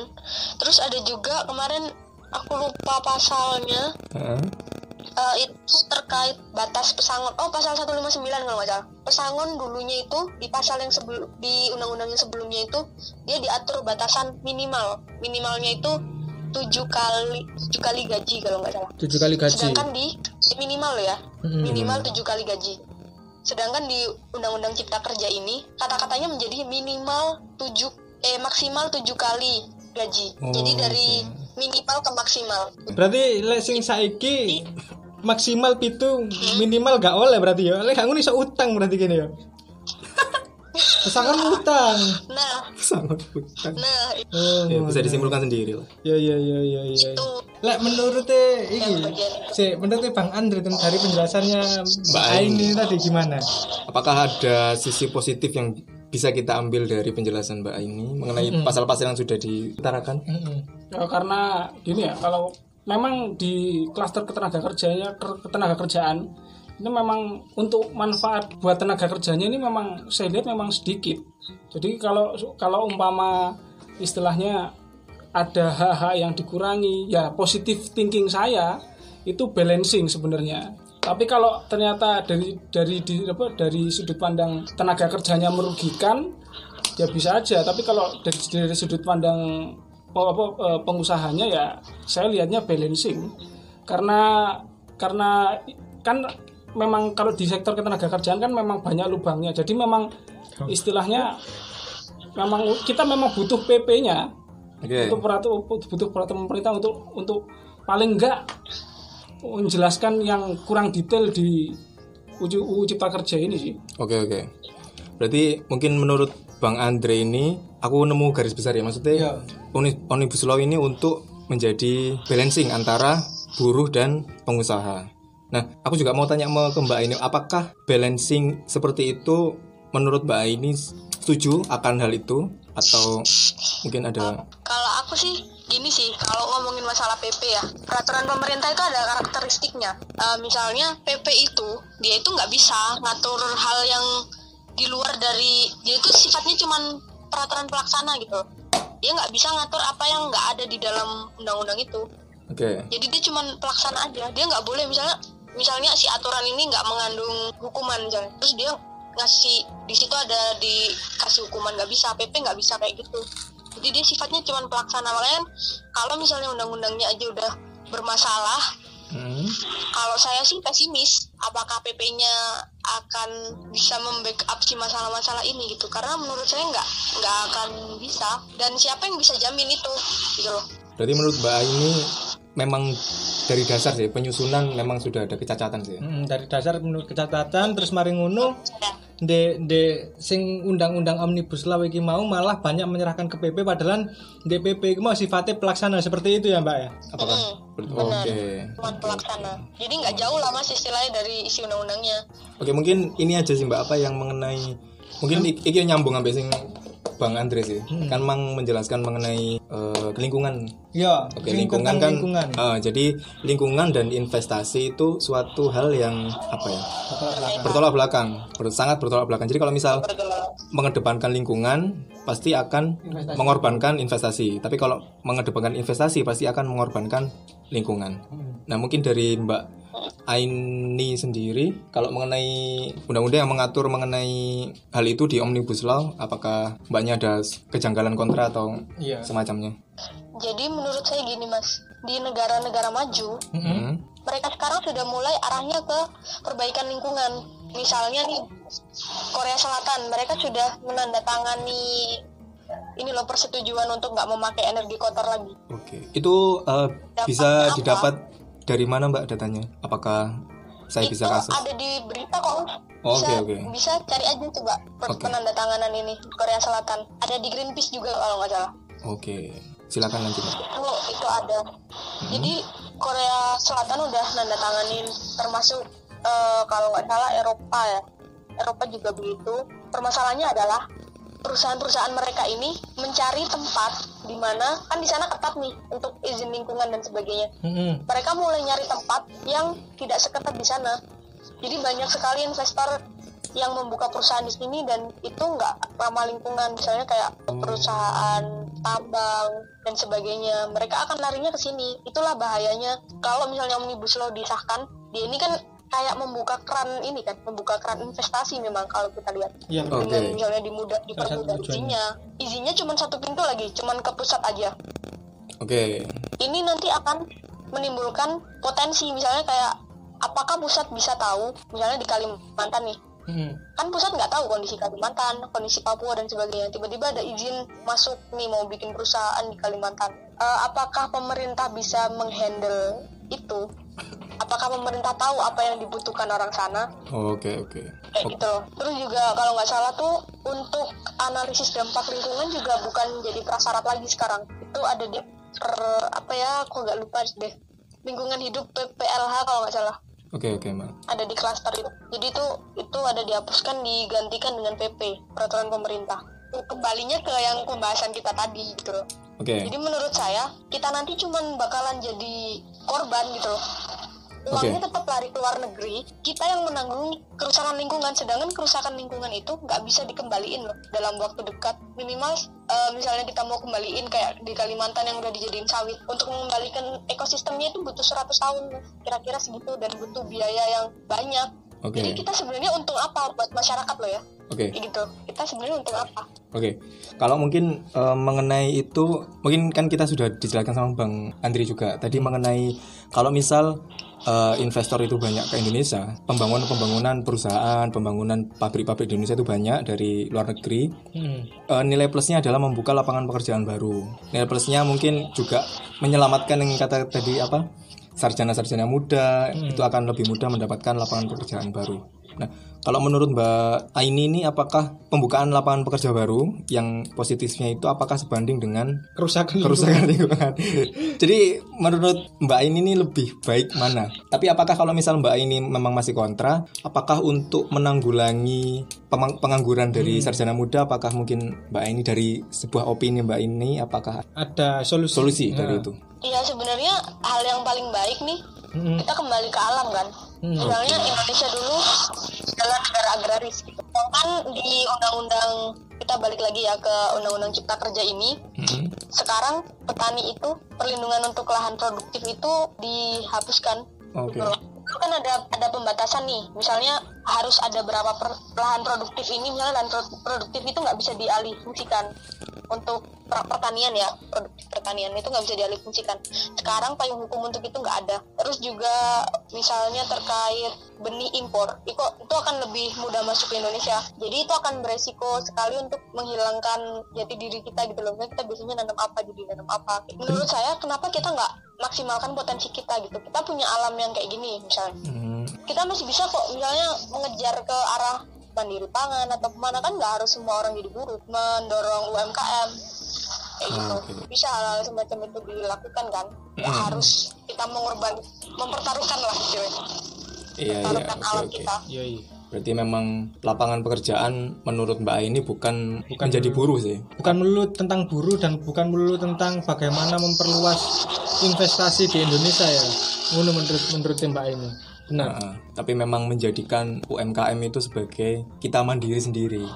Terus ada juga kemarin aku lupa pasalnya Heeh. uh, itu terkait batas pesangon. Oh, pasal 159 kalau nggak salah. Pesangon dulunya itu di pasal yang sebelum di undang-undang yang sebelumnya itu dia diatur batasan minimal. Minimalnya itu tujuh kali tujuh kali gaji kalau nggak salah. Tujuh kali gaji. Sedangkan di minimal ya, Mm-mm. minimal tujuh kali gaji. Sedangkan di Undang-Undang Cipta Kerja ini kata-katanya menjadi minimal tujuh eh maksimal tujuh kali gaji. Oh, Jadi dari minimal ke maksimal. Berarti lek sing saiki maksimal pitu minimal gak oleh berarti ya. Gak ngono iso utang berarti kene ya. Pesangon utang. Nah, Sangat hutang. nah Oh, Ya, bisa disimpulkan sendiri lah. ya ya ya ya ya. itu Lek menurutnya iki, bagian. si menurutnya Bang Andre tentang dari penjelasannya Mbak Aini tadi gimana? Apakah ada sisi positif yang bisa kita ambil dari penjelasan Mbak ini mengenai pasal-pasal yang sudah diutarakan? Mm-mm. Ya, karena gini ya, kalau memang di klaster ketenaga kerjanya ketenaga kerjaan ini memang untuk manfaat buat tenaga kerjanya ini memang saya lihat memang sedikit. Jadi kalau kalau umpama istilahnya ada hal-hal yang dikurangi, ya positif thinking saya itu balancing sebenarnya. Tapi kalau ternyata dari dari di, apa, dari sudut pandang tenaga kerjanya merugikan, ya bisa aja tapi kalau dari, dari sudut pandang apa, eh, pengusahanya ya saya lihatnya balancing karena karena kan memang kalau di sektor ketenaga kerjaan kan memang banyak lubangnya jadi memang istilahnya memang kita memang butuh PP-nya Oke. untuk peraturan butuh peraturan pemerintah untuk untuk paling enggak menjelaskan yang kurang detail di UU Cipta Kerja ini sih. Oke oke. Berarti mungkin menurut Bang Andre ini aku nemu garis besar ya maksudnya. Uni- Omnibus Law ini untuk menjadi balancing antara buruh dan pengusaha. Nah, aku juga mau tanya ke Mbak ini, apakah balancing seperti itu menurut Mbak ini setuju akan hal itu atau mungkin ada Kalau aku sih gini sih, kalau ngomongin masalah PP ya, peraturan pemerintah itu ada karakteristiknya. Eh, misalnya PP itu dia itu nggak bisa ngatur hal yang di luar dari dia itu sifatnya cuman peraturan pelaksana gitu. Dia nggak bisa ngatur apa yang nggak ada di dalam undang-undang itu. Oke. Jadi dia cuman pelaksana aja. Dia nggak boleh misalnya misalnya si aturan ini nggak mengandung hukuman misalnya. Terus dia ngasih di situ ada dikasih hukuman nggak bisa PP nggak bisa kayak gitu. Jadi dia sifatnya cuman pelaksana makanya kan kalau misalnya undang-undangnya aja udah bermasalah, Hmm. kalau saya sih pesimis apakah PP-nya akan bisa membackup si masalah-masalah ini gitu karena menurut saya nggak nggak akan bisa dan siapa yang bisa jamin itu gitu loh Berarti menurut Mbak ini memang dari dasar sih penyusunan memang sudah ada kecacatan sih. Mm, dari dasar menurut kecatatan terus mari ngono de de sing undang-undang omnibus law iki mau malah banyak menyerahkan ke PP padahal DPP iki mau sifatnya pelaksana seperti itu ya Mbak ya. Apakah? Mm, Oke. cuman pelaksana jadi nggak jauh lah mas istilahnya dari isi undang-undangnya Oke, mungkin ini aja sih Mbak apa yang mengenai mungkin ik- iki nyambung sampai sing Bang Andre sih. Kan mang menjelaskan mengenai eh, lingkungan. Ya, Oke, lingkungan kan lingkungan. eh, jadi lingkungan dan investasi itu suatu hal yang apa ya? Bertolak belakang, ber- sangat bertolak belakang. Jadi kalau misal mengedepankan lingkungan pasti akan Investasi. mengorbankan investasi. Tapi kalau mengedepankan investasi pasti akan mengorbankan lingkungan. Nah, mungkin dari Mbak Aini sendiri kalau mengenai undang-undang yang mengatur mengenai hal itu di Omnibus Law, apakah Mbaknya ada kejanggalan kontra atau Iya. semacamnya? jadi menurut saya gini mas di negara-negara maju Hmm. mereka sekarang sudah mulai arahnya ke perbaikan lingkungan misalnya nih Korea Selatan mereka sudah menandatangani ini loh persetujuan untuk nggak memakai energi kotor lagi Oke. Itu eh, bisa apa? didapat dari mana Mbak datanya? Apakah saya itu bisa kasih? ada di berita kok. Oh, bisa, oke, oke. bisa cari aja coba Oke. penandatanganan ini Korea Selatan ada di Greenpeace juga kalau nggak salah Oke. Silakan lanjut. Mbak. itu itu ada jadi Korea Selatan udah nanda tanganin termasuk eh, kalau nggak salah Eropa ya Eropa juga begitu permasalahannya adalah perusahaan-perusahaan mereka ini mencari tempat di mana kan di sana ketat nih untuk izin lingkungan dan sebagainya Mm-mm. mereka mulai nyari tempat yang tidak seketat di sana. Jadi banyak sekali investor yang membuka perusahaan di sini dan itu nggak ramah lingkungan, misalnya kayak perusahaan tambang dan sebagainya. Mereka akan larinya ke sini. Itulah bahayanya kalau misalnya omnibus law disahkan, dia ini kan kayak membuka keran ini kan, membuka keran investasi memang kalau kita lihat Iya. Oke. dengan misalnya dimudah dipermudah izinnya. Izinnya cuma satu pintu lagi, cuma ke pusat aja Oke. ini nanti akan menimbulkan potensi misalnya kayak apakah pusat bisa tahu misalnya di Kalimantan nih Mm-mm. kan pusat nggak tahu kondisi Kalimantan kondisi Papua dan sebagainya tiba-tiba ada izin masuk nih mau bikin perusahaan di Kalimantan Eh, apakah pemerintah bisa menghandle itu apakah pemerintah tahu apa yang dibutuhkan orang sana Oke, oke. kayak gitu. Terus juga kalau nggak salah tuh untuk analisis dampak lingkungan juga bukan jadi prasyarat lagi sekarang. Itu ada di per, apa ya? Aku nggak lupa deh. Lingkungan hidup PPLH kalau nggak salah Oke, oke, Mbak. ada di klaster itu. Jadi itu itu ada dihapuskan digantikan dengan PP peraturan pemerintah. Kembalinya ke yang pembahasan kita tadi gitu loh. Oke. Jadi menurut saya kita nanti cuman bakalan jadi korban gitu loh. Uangnya tetap lari ke luar negeri, kita yang menanggung kerusakan lingkungan. Sedangkan kerusakan lingkungan itu nggak bisa dikembaliin loh dalam waktu dekat. Minimal eh, misalnya kita mau kembaliin kayak di Kalimantan yang udah dijadiin sawit, untuk mengembalikan ekosistemnya itu butuh 100 tahun kira-kira segitu dan butuh biaya yang banyak. Oke. Jadi kita sebenarnya untung apa buat masyarakat loh ya? Oke. gitu kita sebenarnya untuk apa Oke, kalau mungkin eh, mengenai itu, mungkin kan kita sudah dijelaskan sama Bang Andri juga tadi mengenai kalau misal eh, investor itu banyak ke Indonesia, pembangunan pembangunan perusahaan, pembangunan pabrik-pabrik di Indonesia itu banyak dari luar negeri. Hmm. Eh, nilai plusnya adalah membuka lapangan pekerjaan baru. Nilai plusnya mungkin juga menyelamatkan yang kata tadi apa sarjana-sarjana muda itu akan lebih mudah mendapatkan lapangan pekerjaan baru. Nah, kalau menurut Mbak Aini ini apakah pembukaan lapangan pekerja baru yang positifnya itu apakah sebanding dengan kerusakan kerusakan lingkungan? Jadi menurut Mbak Aini ini lebih baik mana? Tapi apakah kalau misal Mbak Aini memang masih kontra, apakah untuk menanggulangi pengangguran dari sarjana muda, apakah mungkin Mbak Aini dari sebuah opini Mbak Aini, apakah ada solusi solusi dari itu? Iya sebenarnya hal yang paling baik nih Mm-mm. kita kembali ke alam kan. Hmm. Misalnya Indonesia dulu adalah negara agraris gitu. Sedangkan di undang-undang kita balik lagi ya ke undang-undang cipta kerja ini, Mhm. sekarang petani itu perlindungan untuk lahan produktif itu dihapuskan. Oke. Gitu loh. Itu kan ada ada pembatasan nih. Misalnya harus ada berapa per- lahan produktif ini, misalnya lahan pro- produktif itu nggak bisa dialih fungsikan untuk per- pertanian ya produktif pertanian itu nggak bisa dialih fungsikan. Sekarang payung hukum untuk itu nggak ada. Terus juga misalnya terkait benih impor, itu itu akan lebih mudah masuk ke Indonesia. Jadi itu akan beresiko sekali untuk menghilangkan jati diri kita gitu loh. Kita biasanya nanam apa jadi nanam apa. Menurut saya kenapa kita nggak maksimalkan potensi kita gitu. Kita punya alam yang kayak gini misalnya Hmm, kita masih bisa kok misalnya mengejar ke arah mandiri pangan atau ke mana kan nggak harus semua orang jadi buruh mendorong UMKM kayak gitu Ah, oke. bisa hal-hal semacam itu dilakukan kan Mm. harus kita mengorban mempertaruhkan lah gitu Iya, iya, mempertaruhkan oke, alam oke. kita Iya, iya. Berarti memang lapangan pekerjaan menurut Mbak Aini bukan bukan jadi buruh sih. bukan melulu tentang buruh dan bukan melulu tentang bagaimana memperluas investasi di Indonesia ya menurut menurut Mbak ini benar Nah, tapi memang menjadikan UMKM itu sebagai kita mandiri sendiri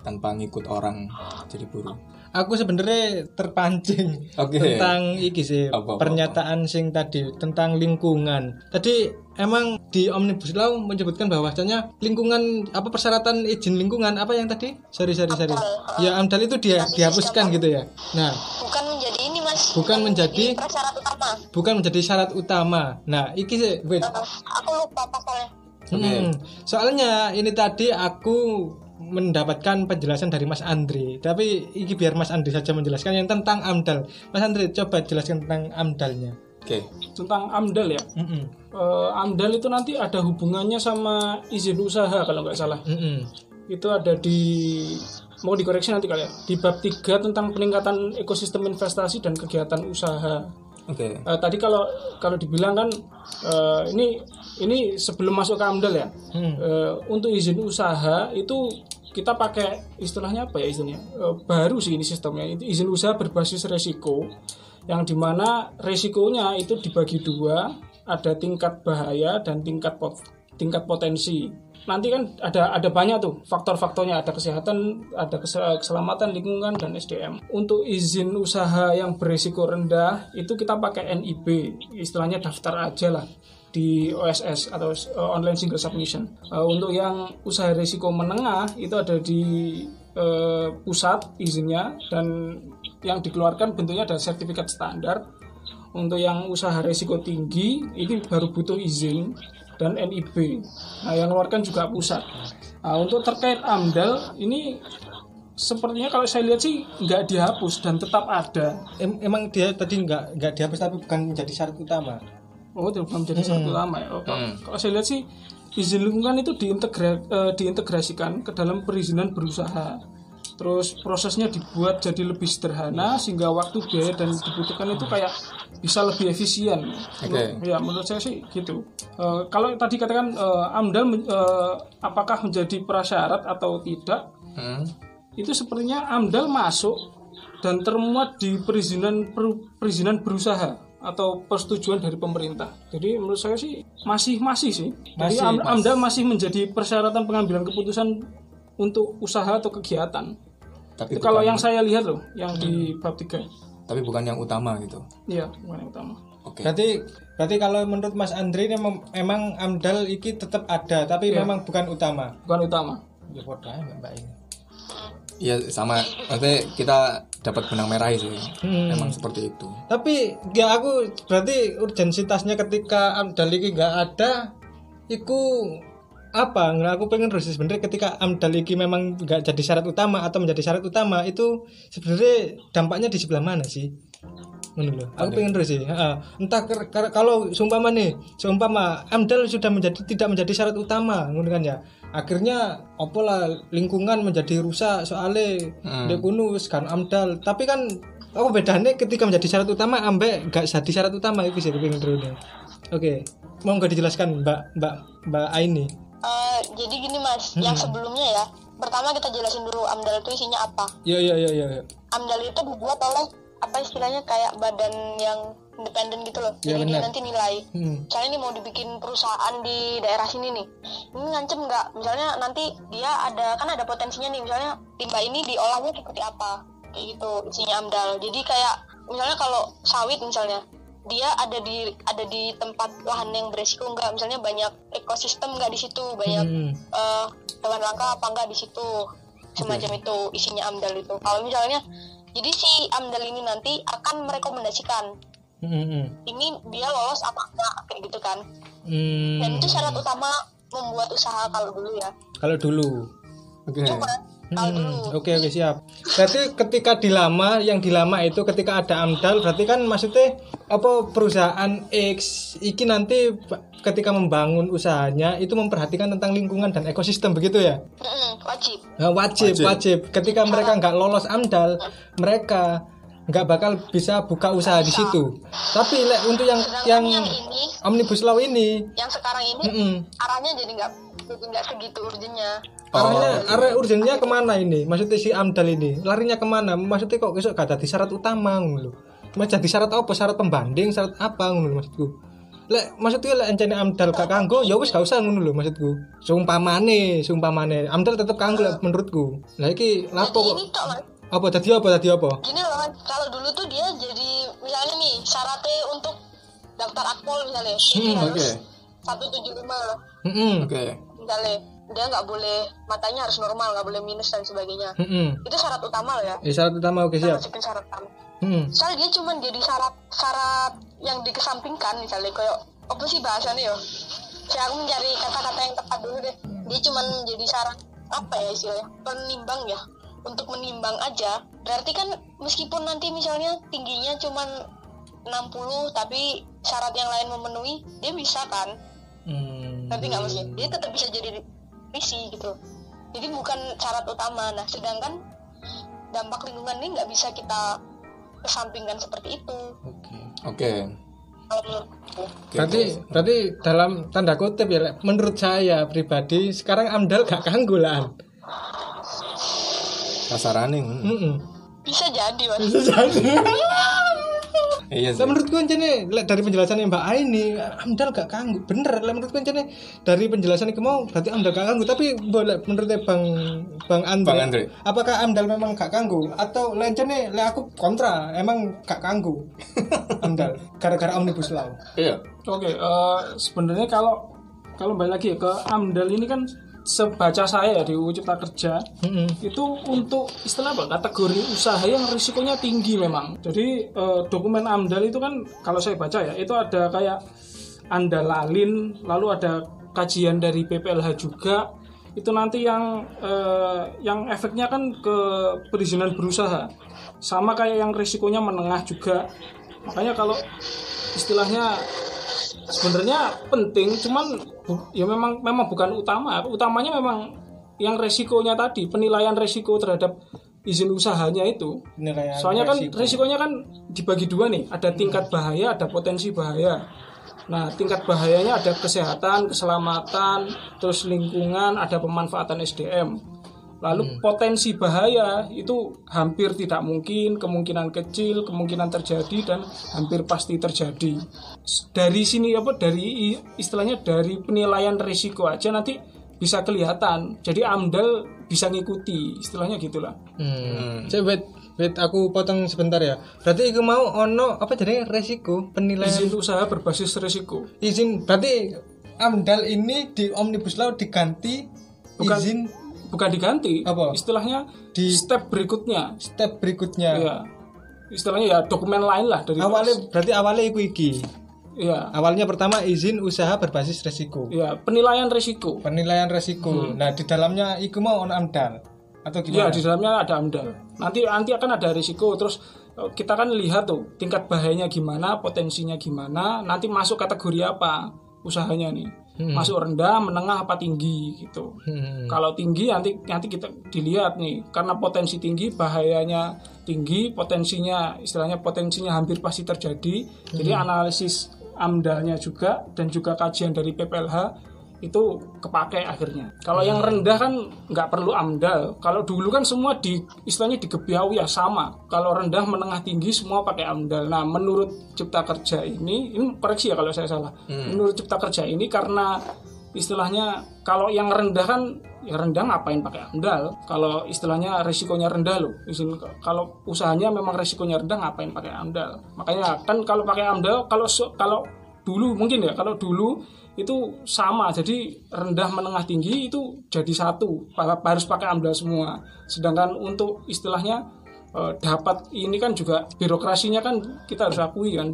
tanpa ngikut orang jadi buruh. Aku sebenarnya terpancing Oke. tentang iki sih Apa, apa, pernyataan sing tadi tentang lingkungan. Tadi emang di omnibus law menyebutkan bahwasanya lingkungan apa persyaratan izin lingkungan apa yang tadi? Sorry sorry sorry. Ya amdal itu dia dihapuskan gitu ya. Nah bukan menjadi ini mas. Bukan menjadi- prasyarat utama. bukan menjadi syarat utama. Nah iki sih wait. Uh, aku lupa pasalnya. Hmm, soalnya ini tadi aku mendapatkan penjelasan dari Mas Andri, tapi ini biar Mas Andri saja menjelaskan yang tentang AMDAL. Mas Andri coba jelaskan tentang AMDALnya. Oke. tentang AMDAL ya Mm-mm. Eh, AMDAL itu nanti ada hubungannya sama izin usaha kalau nggak salah Mm-mm. itu ada di mau dikoreksi nanti kali ya di bab 3 tentang peningkatan ekosistem investasi dan kegiatan usaha Oke. Eh, tadi kalau kalau dibilang kan eh, ini ini sebelum masuk ke AMDAL ya Hmm. Eh, untuk izin usaha itu kita pakai istilahnya apa ya istilahnya? Eh, baru sih ini sistemnya. Itu izin usaha berbasis resiko yang di mana resikonya itu dibagi dua ada tingkat bahaya dan tingkat pot, tingkat potensi. Nanti kan ada ada banyak tuh faktor-faktornya. Ada kesehatan ada kese- keselamatan lingkungan dan SDM untuk izin usaha yang berisiko rendah itu kita pakai NIB istilahnya daftar aja lah di OSS atau uh, online single submission Uh, untuk yang usaha risiko menengah itu ada di uh, pusat izinnya dan yang dikeluarkan bentuknya ada sertifikat standar untuk yang usaha risiko tinggi ini baru butuh izin dan NIB. Nah, yang keluarkan juga pusat. Nah, untuk terkait AMDAL ini sepertinya kalau saya lihat sih nggak dihapus dan tetap ada. Em- emang dia tadi nggak nggak dihapus tapi bukan menjadi syarat utama. Oh, itu belum jadi satu lama ya. Oh, kalau- Kalau saya lihat sih izin lingkungan itu diintegra- eh, diintegrasikan ke dalam perizinan berusaha. Terus prosesnya dibuat jadi lebih sederhana sehingga waktu biaya dan dibutuhkan itu kayak bisa lebih efisien. Oke. Ya menurut saya sih gitu. Eh, kalau tadi katakan eh, AMDAL men- eh, apakah menjadi prasyarat atau tidak? Hmm. Itu sepertinya AMDAL masuk dan termuat di perizinan per- perizinan berusaha atau persetujuan dari pemerintah. Jadi menurut saya sih masih masih sih. Jadi Masih, Am- Mas. AMDAL masih menjadi persyaratan pengambilan keputusan untuk usaha atau kegiatan. Tapi Itu kalau yang saya lihat loh, yang di bab 3. tapi bukan yang utama gitu. Iya, bukan yang utama. Oke. Berarti berarti kalau menurut Mas Andri ini mem- emang AMDAL iki tetap ada tapi memang bukan utama. Bukan utama. Ya Mbak ini. Ya sama nanti kita dapat benang merah sih. Hmm. Emang seperti itu. Tapi ya aku berarti urgensitasnya ketika amdal iki nggak ada, iku apa? Nggak aku pengen terus sebenarnya ketika amdal iki memang nggak jadi syarat utama atau menjadi syarat utama itu sebenarnya dampaknya di sebelah mana sih? Lho. Aku pengen terus sih. Heeh. Entah kalau seumpama nih, seumpama amdal sudah menjadi tidak menjadi syarat utama, kan ya. Akhirnya opo lah lingkungan menjadi rusak soalnya Hmm. dia kuno kan amdal. Tapi kan apa bedanya ketika menjadi syarat utama ambek gak jadi syarat utama itu sih terus. Oke, mau nggak dijelaskan Mbak Mbak Mbak Aini? Eh, jadi gini mas, yang sebelumnya ya. Pertama kita jelasin dulu AMDAL itu isinya apa. Iya iya iya iya. iya. AMDAL itu dibuat oleh apa istilahnya kayak badan yang independen gitu loh. Iya, Jadi dia nanti nilai. Hmm. Misalnya ini mau dibikin perusahaan di daerah sini nih. Ini ngancem nggak? Misalnya nanti dia ada kan ada potensinya nih. Misalnya limbah ini diolahnya seperti apa? Kayak gitu isinya AMDAL. Jadi kayak misalnya kalau sawit misalnya dia ada di ada di tempat lahan yang beresiko nggak misalnya banyak ekosistem nggak di situ banyak Hmm. hewan langka apa enggak di situ semacam itu isinya amdal itu kalau misalnya jadi si amdal ini nanti akan merekomendasikan Hmm, ini dia lolos apa enggak kayak gitu kan hmm. dan itu syarat utama membuat usaha kalau dulu ya Kalau dulu. Oke. dulu Hmm, Oke oke siap. Berarti ketika dilama yang dilama itu ketika ada amdal berarti kan maksudnya apa perusahaan X iki nanti ketika membangun usahanya itu memperhatikan tentang lingkungan dan ekosistem begitu ya? Wajib Nah, wajib, Wajib. wajib. Ketika mereka nggak lolos amdal, mereka nggak bakal bisa buka usaha di situ. Tapi lek untuk yang sedangkan yang yang, ini omnibus law ini, yang sekarang ini mm-mm. arahnya jadi nggak nggak segitu urgennya arahnya arah urgennya ke mana ini? Maksudnya si amdal ini larinya ke mana? Maksudnya kok besok gak jadi syarat utama ngono lho. Mas jadi syarat apa? Syarat pembanding, syarat apa ngono lho maksudku. Lek maksudnya lek encene amdal gak kanggo, ya wis gak usah ngono lho maksudku. Sumpamane, sumpamane amdal tetep kanggo lek menurutku. Lah iki lapo kok. Apa tadi apa tadi apa? gini loh kalau dulu tuh dia jadi misalnya nih syaratnya untuk daftar akpol misalnya Hmm, harus oke. 175 loh Mm-mm. Oke. misalnya dia nggak boleh matanya harus normal nggak boleh minus dan sebagainya Mm-mm. itu syarat utama loh ya Eh, syarat utama oke kita siap. masukin syarat utama Hmm. soalnya dia cuma jadi syarat syarat yang dikesampingkan misalnya kayak apa sih bahasannya ya saya aku mencari kata-kata yang tepat dulu deh dia cuma menjadi syarat apa ya istilahnya penimbang ya untuk menimbang aja. Berarti kan meskipun nanti misalnya tingginya cuma 60 tapi syarat yang lain memenuhi dia bisa kan? Hmm. ngerti nggak maksudnya? Dia tetap bisa jadi visi gitu. Jadi bukan syarat utama. Nah sedangkan dampak lingkungan ini nggak bisa kita kesampingkan seperti itu. Oke. Oke. kalau menurutku Berarti berarti dalam tanda kutip ya menurut saya pribadi sekarang amdal gak kanggo lah. Kasarane ngono. Heeh. bisa jadi mas Iya sih. Lah menurutku encene lek dari penjelasannya Mbak Aini amdal gak kanggo. Bener lek menurutku encene dari penjelasan iki mau berarti amdal gak kanggo tapi boleh menurutnya Bang Bang Andre. Bang Andre. Apakah amdal memang gak kanggo atau lek encene lek aku kontra emang gak kanggo amdal gara-gara omnibus law. Iya. Oke, eh, sebenarnya kalau kalau balik lagi ya ke AMDAL ini kan sebaca saya ya di UU Cipta Kerja Heeh. itu untuk istilah apa kategori usaha yang risikonya tinggi memang. Jadi eh, dokumen AMDAL itu kan kalau saya baca ya itu ada kayak andalalin, lalu ada kajian dari PPLH juga. Itu nanti yang eh, yang efeknya kan ke perizinan berusaha. Sama kayak yang risikonya menengah juga. Makanya kalau istilahnya sebenarnya penting cuman ya memang memang bukan utama. Utamanya memang yang resikonya tadi penilaian resiko terhadap izin usahanya itu. Penilaian soalnya kan resiko. resikonya kan dibagi dua nih. Ada tingkat bahaya ada potensi bahaya. Nah tingkat bahayanya ada kesehatan keselamatan terus lingkungan ada pemanfaatan SDM lalu potensi bahaya itu hampir tidak mungkin kemungkinan kecil kemungkinan terjadi dan hampir pasti terjadi dari sini apa dari istilahnya dari penilaian risiko aja nanti bisa kelihatan jadi amdal bisa ngikuti istilahnya gitulah Hmm. Cek, wait, wait, aku potong sebentar ya. Berarti aku mau ono apa jadi resiko penilaian izin usaha berbasis risiko izin berarti amdal ini di omnibus law diganti Bukan. izin bukan diganti Apa? istilahnya Di- step berikutnya Step berikutnya. ya istilahnya ya dokumen lain lah dari Awalnya berarti awalnya iku iki. Ya Awalnya pertama izin usaha berbasis resiko. ya penilaian risiko Penilaian resiko. Nah, di dalamnya iku mau on amdal atau ya gimana? di dalamnya ada amdal. Nanti nanti akan ada risiko terus eh, kita kan lihat tuh tingkat bahayanya gimana potensinya gimana. Nanti masuk kategori apa usahanya nih? Masuk rendah menengah apa tinggi gitu. Hmm. Kalau tinggi nanti nanti kita dilihat nih. Karena potensi tinggi bahayanya tinggi potensinya istilahnya potensinya hampir pasti terjadi. Jadi analisis amdalnya juga dan juga kajian dari PPLH itu kepake akhirnya. Kalau yang rendah kan nggak perlu amdal. Kalau dulu kan semua di istilahnya digebiawi ya sama. Kalau rendah menengah tinggi semua pakai amdal. Nah menurut Cipta Kerja ini ini koreksi ya kalau saya salah. Menurut Cipta Kerja ini karena istilahnya kalau yang rendah kan ya rendah ngapain pakai amdal? Kalau istilahnya resikonya rendah loh kalau usahanya memang resikonya rendah ngapain pakai amdal? Makanya kan kalau pakai amdal kalau kalau dulu mungkin ya kalau dulu itu sama. Jadi rendah menengah tinggi itu jadi satu. Harus pakai amdal semua. Sedangkan untuk istilahnya eh, dapat ini kan juga birokrasinya kan kita harus akui kan.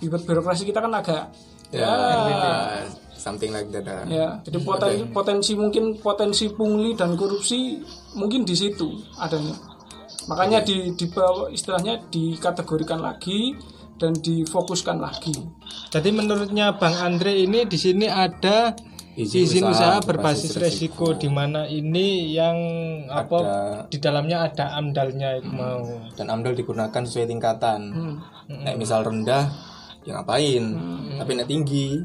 Birokrasi kita kan agak Ya, something like that. ah. Ya, jadi potensi, potensi mungkin potensi pungli dan korupsi mungkin di situ adanya. Makanya di, di bawah- istilahnya dikategorikan lagi dan difokuskan lagi. Jadi menurutnya Bang Andre ini di sini ada Izin izin, usaha usaha berbasis resiko, di mana ini yang apa Ada- di dalamnya ada amdalnya itu mau. Dan amdal digunakan sesuai tingkatan. Hmm. Nek misal rendah, ya ngapain? Tapi nek tinggi,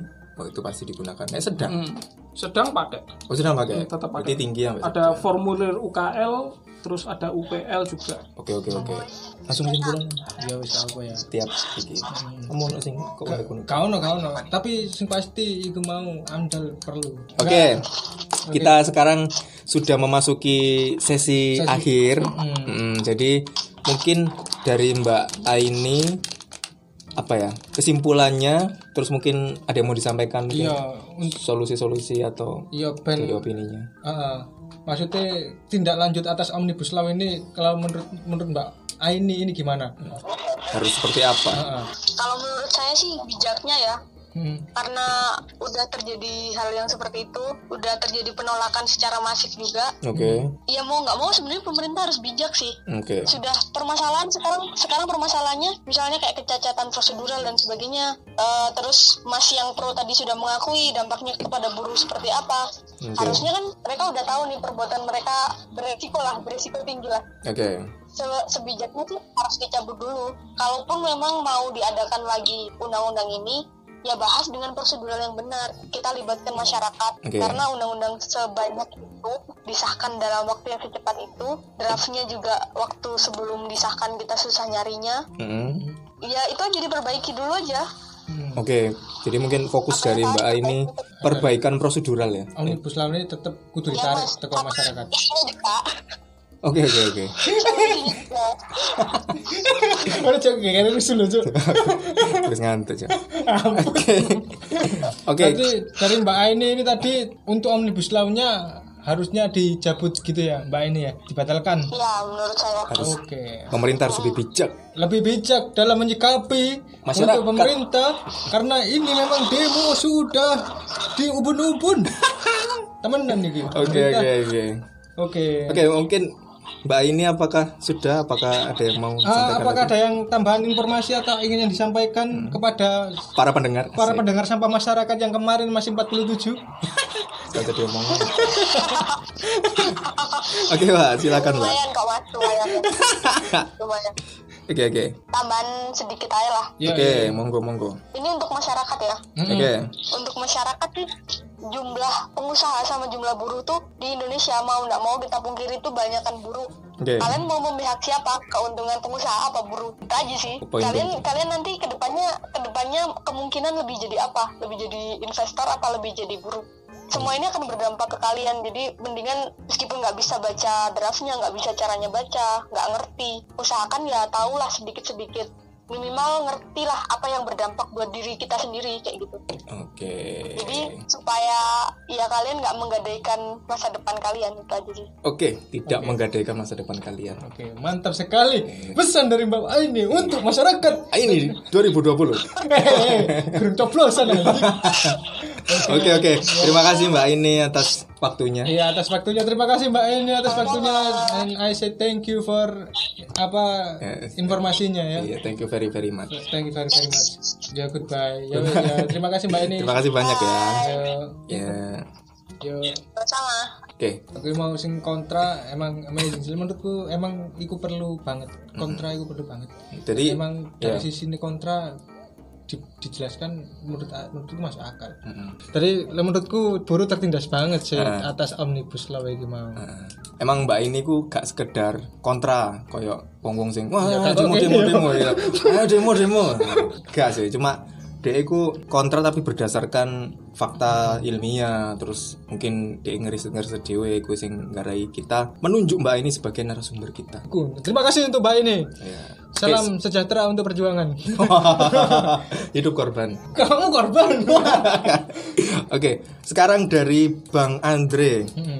itu pasti digunakan. Nek sedang, Hmm. Sedang pakai. oh sedang pakai. tetap pakai. Berarti tinggi ya. Ada formulir UKL, terus ada UPL juga. Oke oke oke. Langsung kesimpulan Ya wis apa ya. setiap iki. Kamu ono sing kok gak kuno. Kau no, kau no. Tapi sing pasti itu mau amdal perlu. Oke. Kita sekarang sudah memasuki sesi, akhir. Mm, jadi mungkin dari Mbak Aini apa ya kesimpulannya terus mungkin ada yang mau disampaikan mungkin Iya, solusi-solusi atau iya dari ben opininya Heeh. maksudnya tindak lanjut atas omnibus law ini kalau menurut menurut Mbak Aini ini gimana? harus seperti apa Heeh. Kalau menurut saya sih bijaknya ya, Hmm. karena udah terjadi hal yang seperti itu, udah terjadi penolakan secara masif juga. oke Ya mau nggak mau sebenarnya pemerintah harus bijak sih. oke Sudah permasalahan sekarang sekarang permasalahannya misalnya kayak kecacatan prosedural dan sebagainya. Eh, terus Mas yang pro tadi sudah mengakui dampaknya kepada buruh seperti apa. Oke. Harusnya kan mereka udah tahu nih perbuatan mereka beresiko lah, beresiko tinggi lah. oke Se- sebijaknya tuh harus dicabut dulu. Kalaupun memang mau diadakan lagi undang-undang ini, ya bahas dengan prosedural yang benar. Kita libatkan masyarakat Oke. karena undang-undang sebanyak itu disahkan dalam waktu yang secepat itu. Draftnya juga waktu sebelum disahkan kita susah nyarinya. Mm-mm. Ya itu aja diperbaiki dulu aja. Oke, jadi mungkin fokus dari Mbak Aini perbaikan prosedural ya. Omnibus law ini tetap kudu ditarik teko masyarakat. Ini juga. Oke oke oke. Mana cok kayak ini dulu cok. Terus ngantuk ya. Oke. Oke. Berarti dari Mbak Aini ini tadi untuk omnibus law-nya harusnya dicabut gitu ya Mbak Aini ya, dibatalkan. Ya menurut saya. Harus Oke. pemerintah harus lebih bijak. Lebih bijak dalam menyikapi Masyarakat. untuk pemerintah karena ini memang demo sudah di ubun-ubun. Temenan nih Oke oke oke. Oke. Oke mungkin Mbak Aini apakah sudah apakah ada yang mau sampaikan apakah lagi? ada yang tambahan informasi atau ingin yang disampaikan kepada para pendengar? para Asik. pendengar sampah masyarakat yang kemarin masih 47? Gak jadi omong. Oke Mbak, silakan Mbak. Lumayan kok mas, lumayan. lumayan. Oke oke. Tambahan sedikit aja lah. Ya, Oke, ya. monggo monggo. Ini untuk masyarakat ya. Oke. Untuk masyarakat jumlah pengusaha sama jumlah buruh tuh di Indonesia mau nggak mau kita pungkiri tuh banyakkan buruh. Oke. Kalian mau memihak siapa? Keuntungan pengusaha apa buruh? Itu aja sih. Poin kalian kalian nanti ke depannya ke depannya kemungkinan lebih jadi apa? Lebih jadi investor apa lebih jadi buruh? Semua ini akan berdampak ke kalian. Jadi mendingan meskipun nggak bisa baca draftnya, nggak bisa caranya baca, nggak ngerti, usahakan ya tahulah sedikit-sedikit minimal ngerti lah apa yang berdampak buat diri kita sendiri kayak gitu Oke. jadi supaya ya kalian nggak menggadaikan masa depan kalian itu aja sih Oke, tidak menggadaikan masa depan kalian. Oke, mantap sekali. Pesan dari Mbak Aini untuk masyarakat. Ah, ini 2020. Hehehe, Gerung coblosan lagi. Oke oke, terima kasih Mbak ini atas waktunya. Iya atas waktunya terima kasih Mbak Aini atas waktunya and I say thank you for apa informasinya ya. Iya, thank you very very much. Thank you very very much. Ya goodbye. Ya, ya, terima kasih Mbak Aini. Terima kasih banyak ya. Ya, yo. sama oke. Aku mau sing kontra emang amazing sih menurutku emang iku perlu banget kontra iku perlu banget Jadi emang dari ya. sisi ini kontra di- dijelaskan menurut menurutku masuk akal Mm-mm. tadi menurutku buruh tertindas banget sih Ah. atas omnibus law iki mau Nah, Emang Mbak ini ku gak sekedar kontra koyo wong-wong sing wah Ya, demo kayak demo gini, demo ya. Ayo demo demo. Gak sih, cuma dia ku kontra tapi berdasarkan fakta ilmiah terus mungkin dia ngeriset-ngeriset dhewe ku sing ngarai kita menunjuk Mbak ini sebagai narasumber kita. Aku- terima kasih untuk Mbak ini Ya. salam sejahtera untuk perjuangan Hidup korban. kamu korban Oke, sekarang dari Bang Andre. Mm-mm.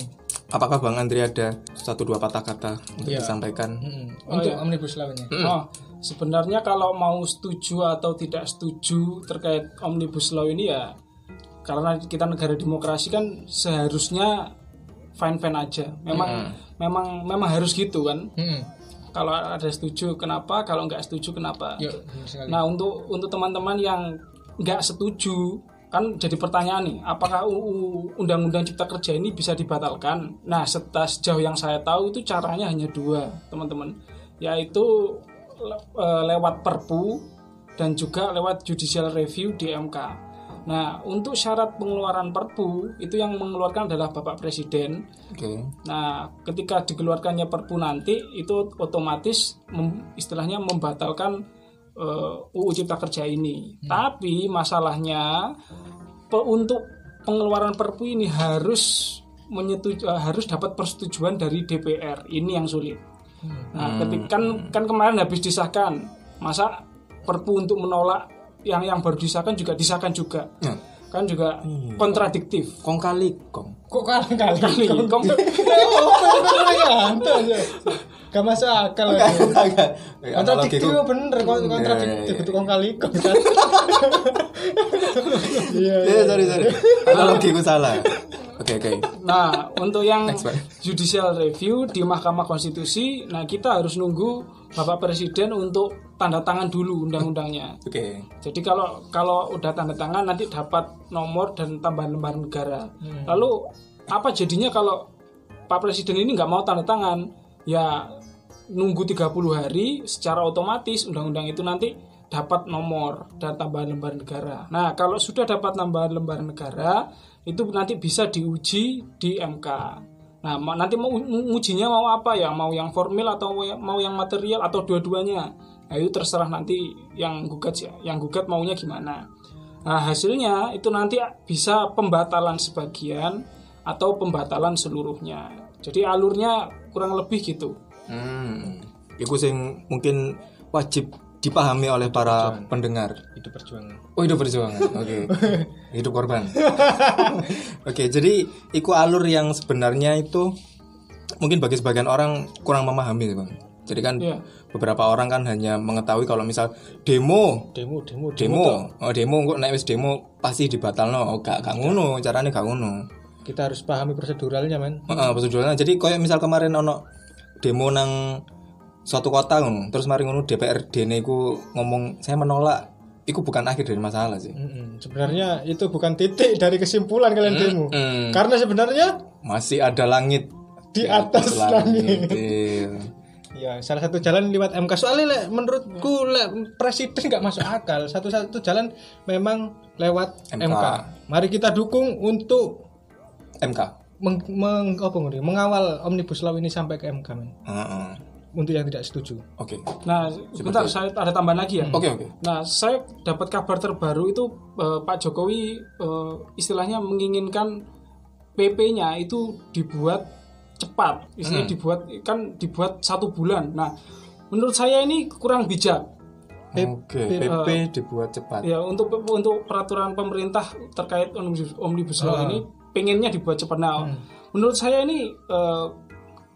Apakah Bang Andre ada satu dua patah kata untuk Iya. disampaikan? Mm-mm. untuk omnibus law ini Oh, sebenarnya kalau mau setuju atau tidak setuju terkait omnibus law ini ya karena kita negara demokrasi kan seharusnya fine fine aja. Memang memang memang harus gitu kan. Mm-mm. Kalau ada setuju kenapa? Kalau nggak setuju kenapa? benar sekali. Nah untuk untuk teman-teman yang nggak setuju kan jadi pertanyaan nih, apakah UU Undang-Undang Cipta Kerja ini bisa dibatalkan? Nah setelah sejauh yang saya tahu itu caranya hanya dua teman-teman, yaitu lewat Perpu dan juga lewat judicial review di MK. Nah untuk syarat pengeluaran Perpu itu yang mengeluarkan adalah Bapak Presiden. Oke. Nah, ketika dikeluarkannya Perpu nanti itu otomatis mem- istilahnya membatalkan eh, UU Cipta Kerja ini. Tapi masalahnya pe- untuk pengeluaran Perpu ini harus menyetuju, eh, harus dapat persetujuan dari DPR. Ini yang sulit. Nah, ketika kan kan kemarin habis disahkan, masa Perpu untuk menolak yang yang baru disahkan juga disahkan juga. Ya. Kan juga kontradiktif. Kong. Kali kong. kok kali kali Kali, kong- Gak masuk akal lagi. Kontradiktif Analogiku- bener kon- kontradiktif Iya, itu kong kali kong kan. Iya. Ya, sorry sorry. Analogiku salah. Oke oke. Nah, untuk yang Next, judicial review di Mahkamah Konstitusi, nah kita harus nunggu Bapak Presiden untuk tanda tangan dulu undang-undangnya. Oke. Jadi kalau kalau udah tanda tangan nanti dapat nomor dan tambahan lembar negara. Hmm. Lalu apa jadinya kalau Pak Presiden ini nggak mau tanda tangan? Ya nunggu 30 hari secara otomatis undang-undang itu nanti dapat nomor dan tambahan lembar negara. Nah, kalau sudah dapat tambahan lembar negara, itu nanti bisa diuji di MK. Nah, nanti mau ujinya mau apa ya? Mau yang formil atau mau yang material atau dua-duanya? Nah, itu terserah nanti yang gugat ya. Yang gugat maunya gimana. Nah, hasilnya itu nanti bisa pembatalan sebagian atau pembatalan seluruhnya. Jadi alurnya kurang lebih gitu. Hmm. Iku sing mungkin wajib dipahami oleh para pendengar. Itu perjuangan. Oh hidup perjuangan, oke. hidup korban. oke, jadi iku alur yang sebenarnya itu mungkin bagi sebagian orang kurang memahami, bang. Jadi kan Iya. beberapa orang kan hanya mengetahui kalau misal demo, Demo, demo, demo, oh demo, kok naik wis demo pasti dibatalno, oh gak gak ngono, caranya gak ngono. Kita harus pahami proseduralnya, men. Heeh, persetujuannya. Jadi kayak misal kemarin ono demo nang suatu kota ngono, terus mari ngono DPRD ne iku ngomong saya menolak. Iku bukan akhir dari masalah sih. Mm-mm. Sebenarnya itu bukan titik dari kesimpulan kalian demo. Mm. Karena sebenarnya Masih ada langit di atas langit. Iya. Ya, salah satu jalan lewat MK. Soalnya lek, menurutku lek, presiden nggak masuk akal. Satu-satu jalan memang lewat MK. MK. Mari kita dukung untuk MK. Meng, meng- apa ngeri, mengawal omnibus law ini sampai ke MK, men. Heeh. Untuk yang tidak setuju. Oke. Nah, sebentar saya ada tambahan lagi ya. Oke oke. Nah, saya dapat kabar terbaru itu eh, Pak Jokowi eh, istilahnya menginginkan PP-nya itu dibuat cepat, istilahnya dibuat kan dibuat satu bulan. Nah, menurut saya ini kurang bijak. Oke, PP dibuat cepat. Ya untuk untuk peraturan pemerintah terkait omnibus, omnibus law ini pengennya dibuat cepat. Nah, menurut saya ini eh,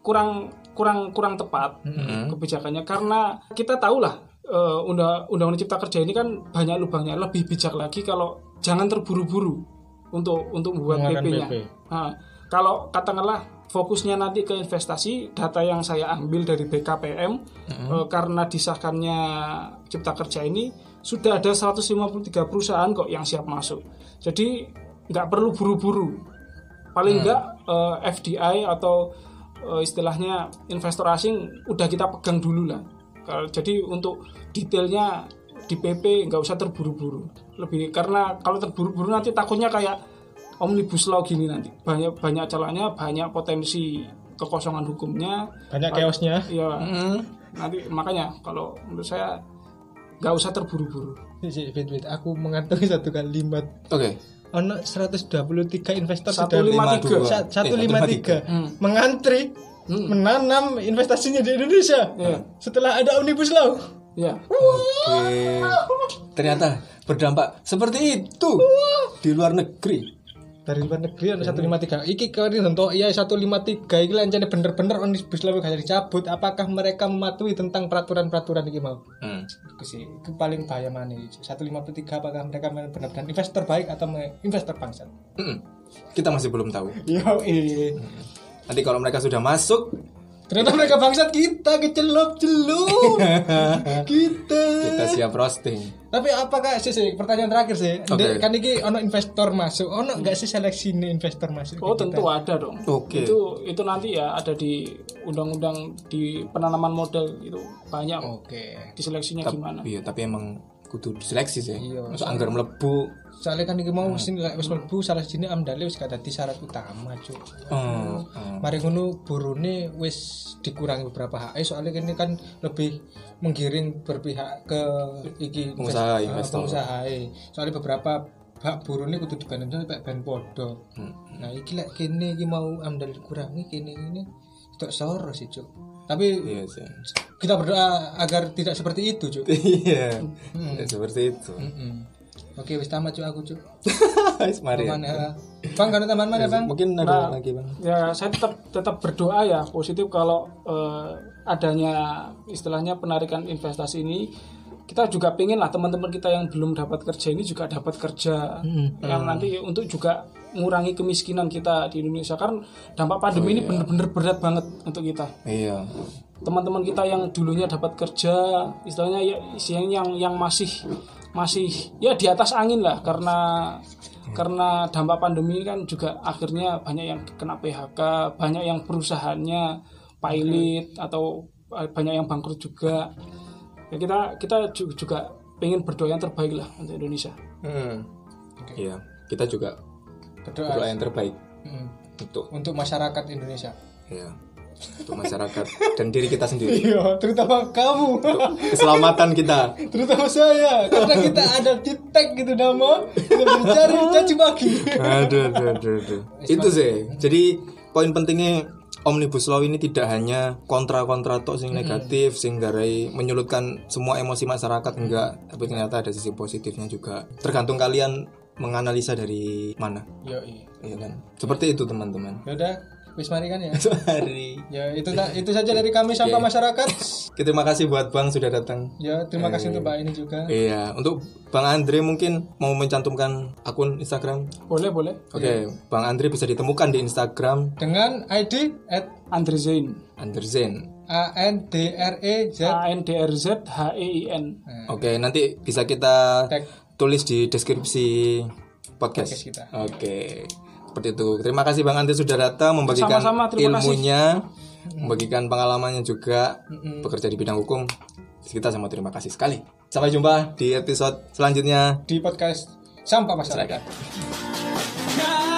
kurang kurang kurang tepat kebijakannya karena kita tahu lah eh, undang undang cipta kerja ini kan banyak lubangnya. Lebih bijak lagi kalau jangan terburu-buru untuk untuk membuat PP-nya. PP. Nah, kalau katakanlah fokusnya nanti ke investasi, data yang saya ambil dari BKPM eh, karena disahkannya Cipta Kerja ini sudah ada 153 perusahaan kok yang siap masuk. Jadi nggak perlu buru-buru. Paling nggak eh, FDI atau eh, istilahnya investor asing udah kita pegang dulu lah. Kalau- Jadi untuk detailnya di PP nggak usah terburu-buru. Lebih karena kalau terburu-buru nanti takutnya kayak omnibus law gini nanti banyak banyak celahnya banyak potensi kekosongan hukumnya Banyak chaosnya. ya nanti makanya kalau menurut saya nggak usah terburu-buru wait, wait. Aku mengantongi satu kalimat. Oke. Ono 123 investor 153. sudah 153 Eh, mengantri menanam investasinya di Indonesia. Iya. Setelah ada omnibus law. ya Oke. Ternyata berdampak seperti itu di luar negeri. Dari luar negeri ono 153. Iki kemarin untuk iya 153 iki lancane bener-bener omnibus law gak dicabut. Apakah mereka mematuhi tentang peraturan-peraturan iki mau? Hmm. Itu sih itu paling bahaya mana 153 apakah mereka benar-benar investor baik atau investor bangsat? Mm-mm. Kita masih belum tahu. Yo eh. Nanti kalau mereka sudah masuk, Ternyata mereka bangsat kita kecelup-celup. kita. kita siap roasting. Tapi apakah sih, sih pertanyaan terakhir sih. Ndek, Kan ini ono investor masuk. Ono enggak sih seleksi nih investor masuk? oh tentu kita? ada dong Oke. itu itu nanti ya ada di undang-undang di penanaman modal itu banyak Oke. diseleksinya gimana Iya, tapi emang kudu diseleksi sih. Iya, Masuk anggar melebu. Soalnya kan iki mau sing lek wis mlebu salah sini amdale wis gak dadi syarat utama, Cuk. Hmm, hmm. Mari ngono burune wis dikurangi beberapa HE soalnya ini kan lebih menggiring berpihak ke iki Pengusaha, invest- investor. pengusaha HE. Soalnya beberapa hak burune kudu dibanding sampai ben podo. Hmm. Nah, iki lek kene iki mau amdal dikurangi kene ini tidak soro sih, Cuk. Tapi Iya kita berdoa agar tidak seperti itu, Cuk. Iya. Ya, seperti itu. Mm-mm. Oke, wis tamat Cuk aku, Cuk. Wis, Mari. Mana? Bang, kan tambahan mana, Bang? Mungkin ada lagi, Bang. ya saya tetap tetap berdoa ya positif kalau eh, adanya istilahnya penarikan investasi ini kita juga pengen lah teman-teman kita yang belum dapat kerja ini juga dapat kerja yang nanti untuk juga mengurangi kemiskinan kita di Indonesia karena dampak pandemi ini bener-bener berat banget untuk kita Iya. teman-teman kita yang dulunya dapat kerja istilahnya ya yang yang yang masih masih ya di atas angin lah karena karena dampak pandemi kan juga akhirnya banyak yang kena PHK banyak yang perusahaannya pilot atau eh, banyak yang bangkrut juga ya kita kita ju- juga pengen berdoa yang terbaik lah untuk Indonesia Hmm. Iya. Kita juga Berdoa berdoa yang terbaik Mm. untuk untuk masyarakat Indonesia. ya untuk masyarakat dan diri kita sendiri. Iya, terutama kamu, Keselamatan kita. terutama saya, karena kita ada di tag gitu nama, kita mencari caci maki. Aduh, aduh, aduh, aduh. Itu sih. Jadi poin pentingnya Omnibus Law ini tidak hanya kontra-kontra tok sing negatif sing garai menyulutkan semua emosi masyarakat enggak, tapi ternyata ada sisi positifnya juga. Tergantung kalian menganalisa dari mana. Yo, iya. Iya kan? Seperti itu teman-teman. Yaudah, wis mari kan ya. Hari. Ya itu itu saja dari kami sampai masyarakat. Terima kasih buat Bang sudah datang. Ya terima kasih untuk Mbak ini juga. Iya, untuk Bang Andre mungkin mau mencantumkan akun Instagram. boleh boleh Oke, Bang Andre bisa ditemukan di Instagram Dengan ID at Andre Zain Anderzen. A N D R E Z A N D R Z H E I N Oke, nanti bisa kita Tag. tulis di deskripsi podcast. Podcast kita. Oke. Seperti itu. Terima kasih Bang Andre sudah datang membagikan terima kasih. ilmunya, membagikan pengalamannya juga bekerja di bidang hukum. Kita sama terima kasih sekali. Sampai jumpa di episode selanjutnya. di podcast Sampah Masyarakat. Kami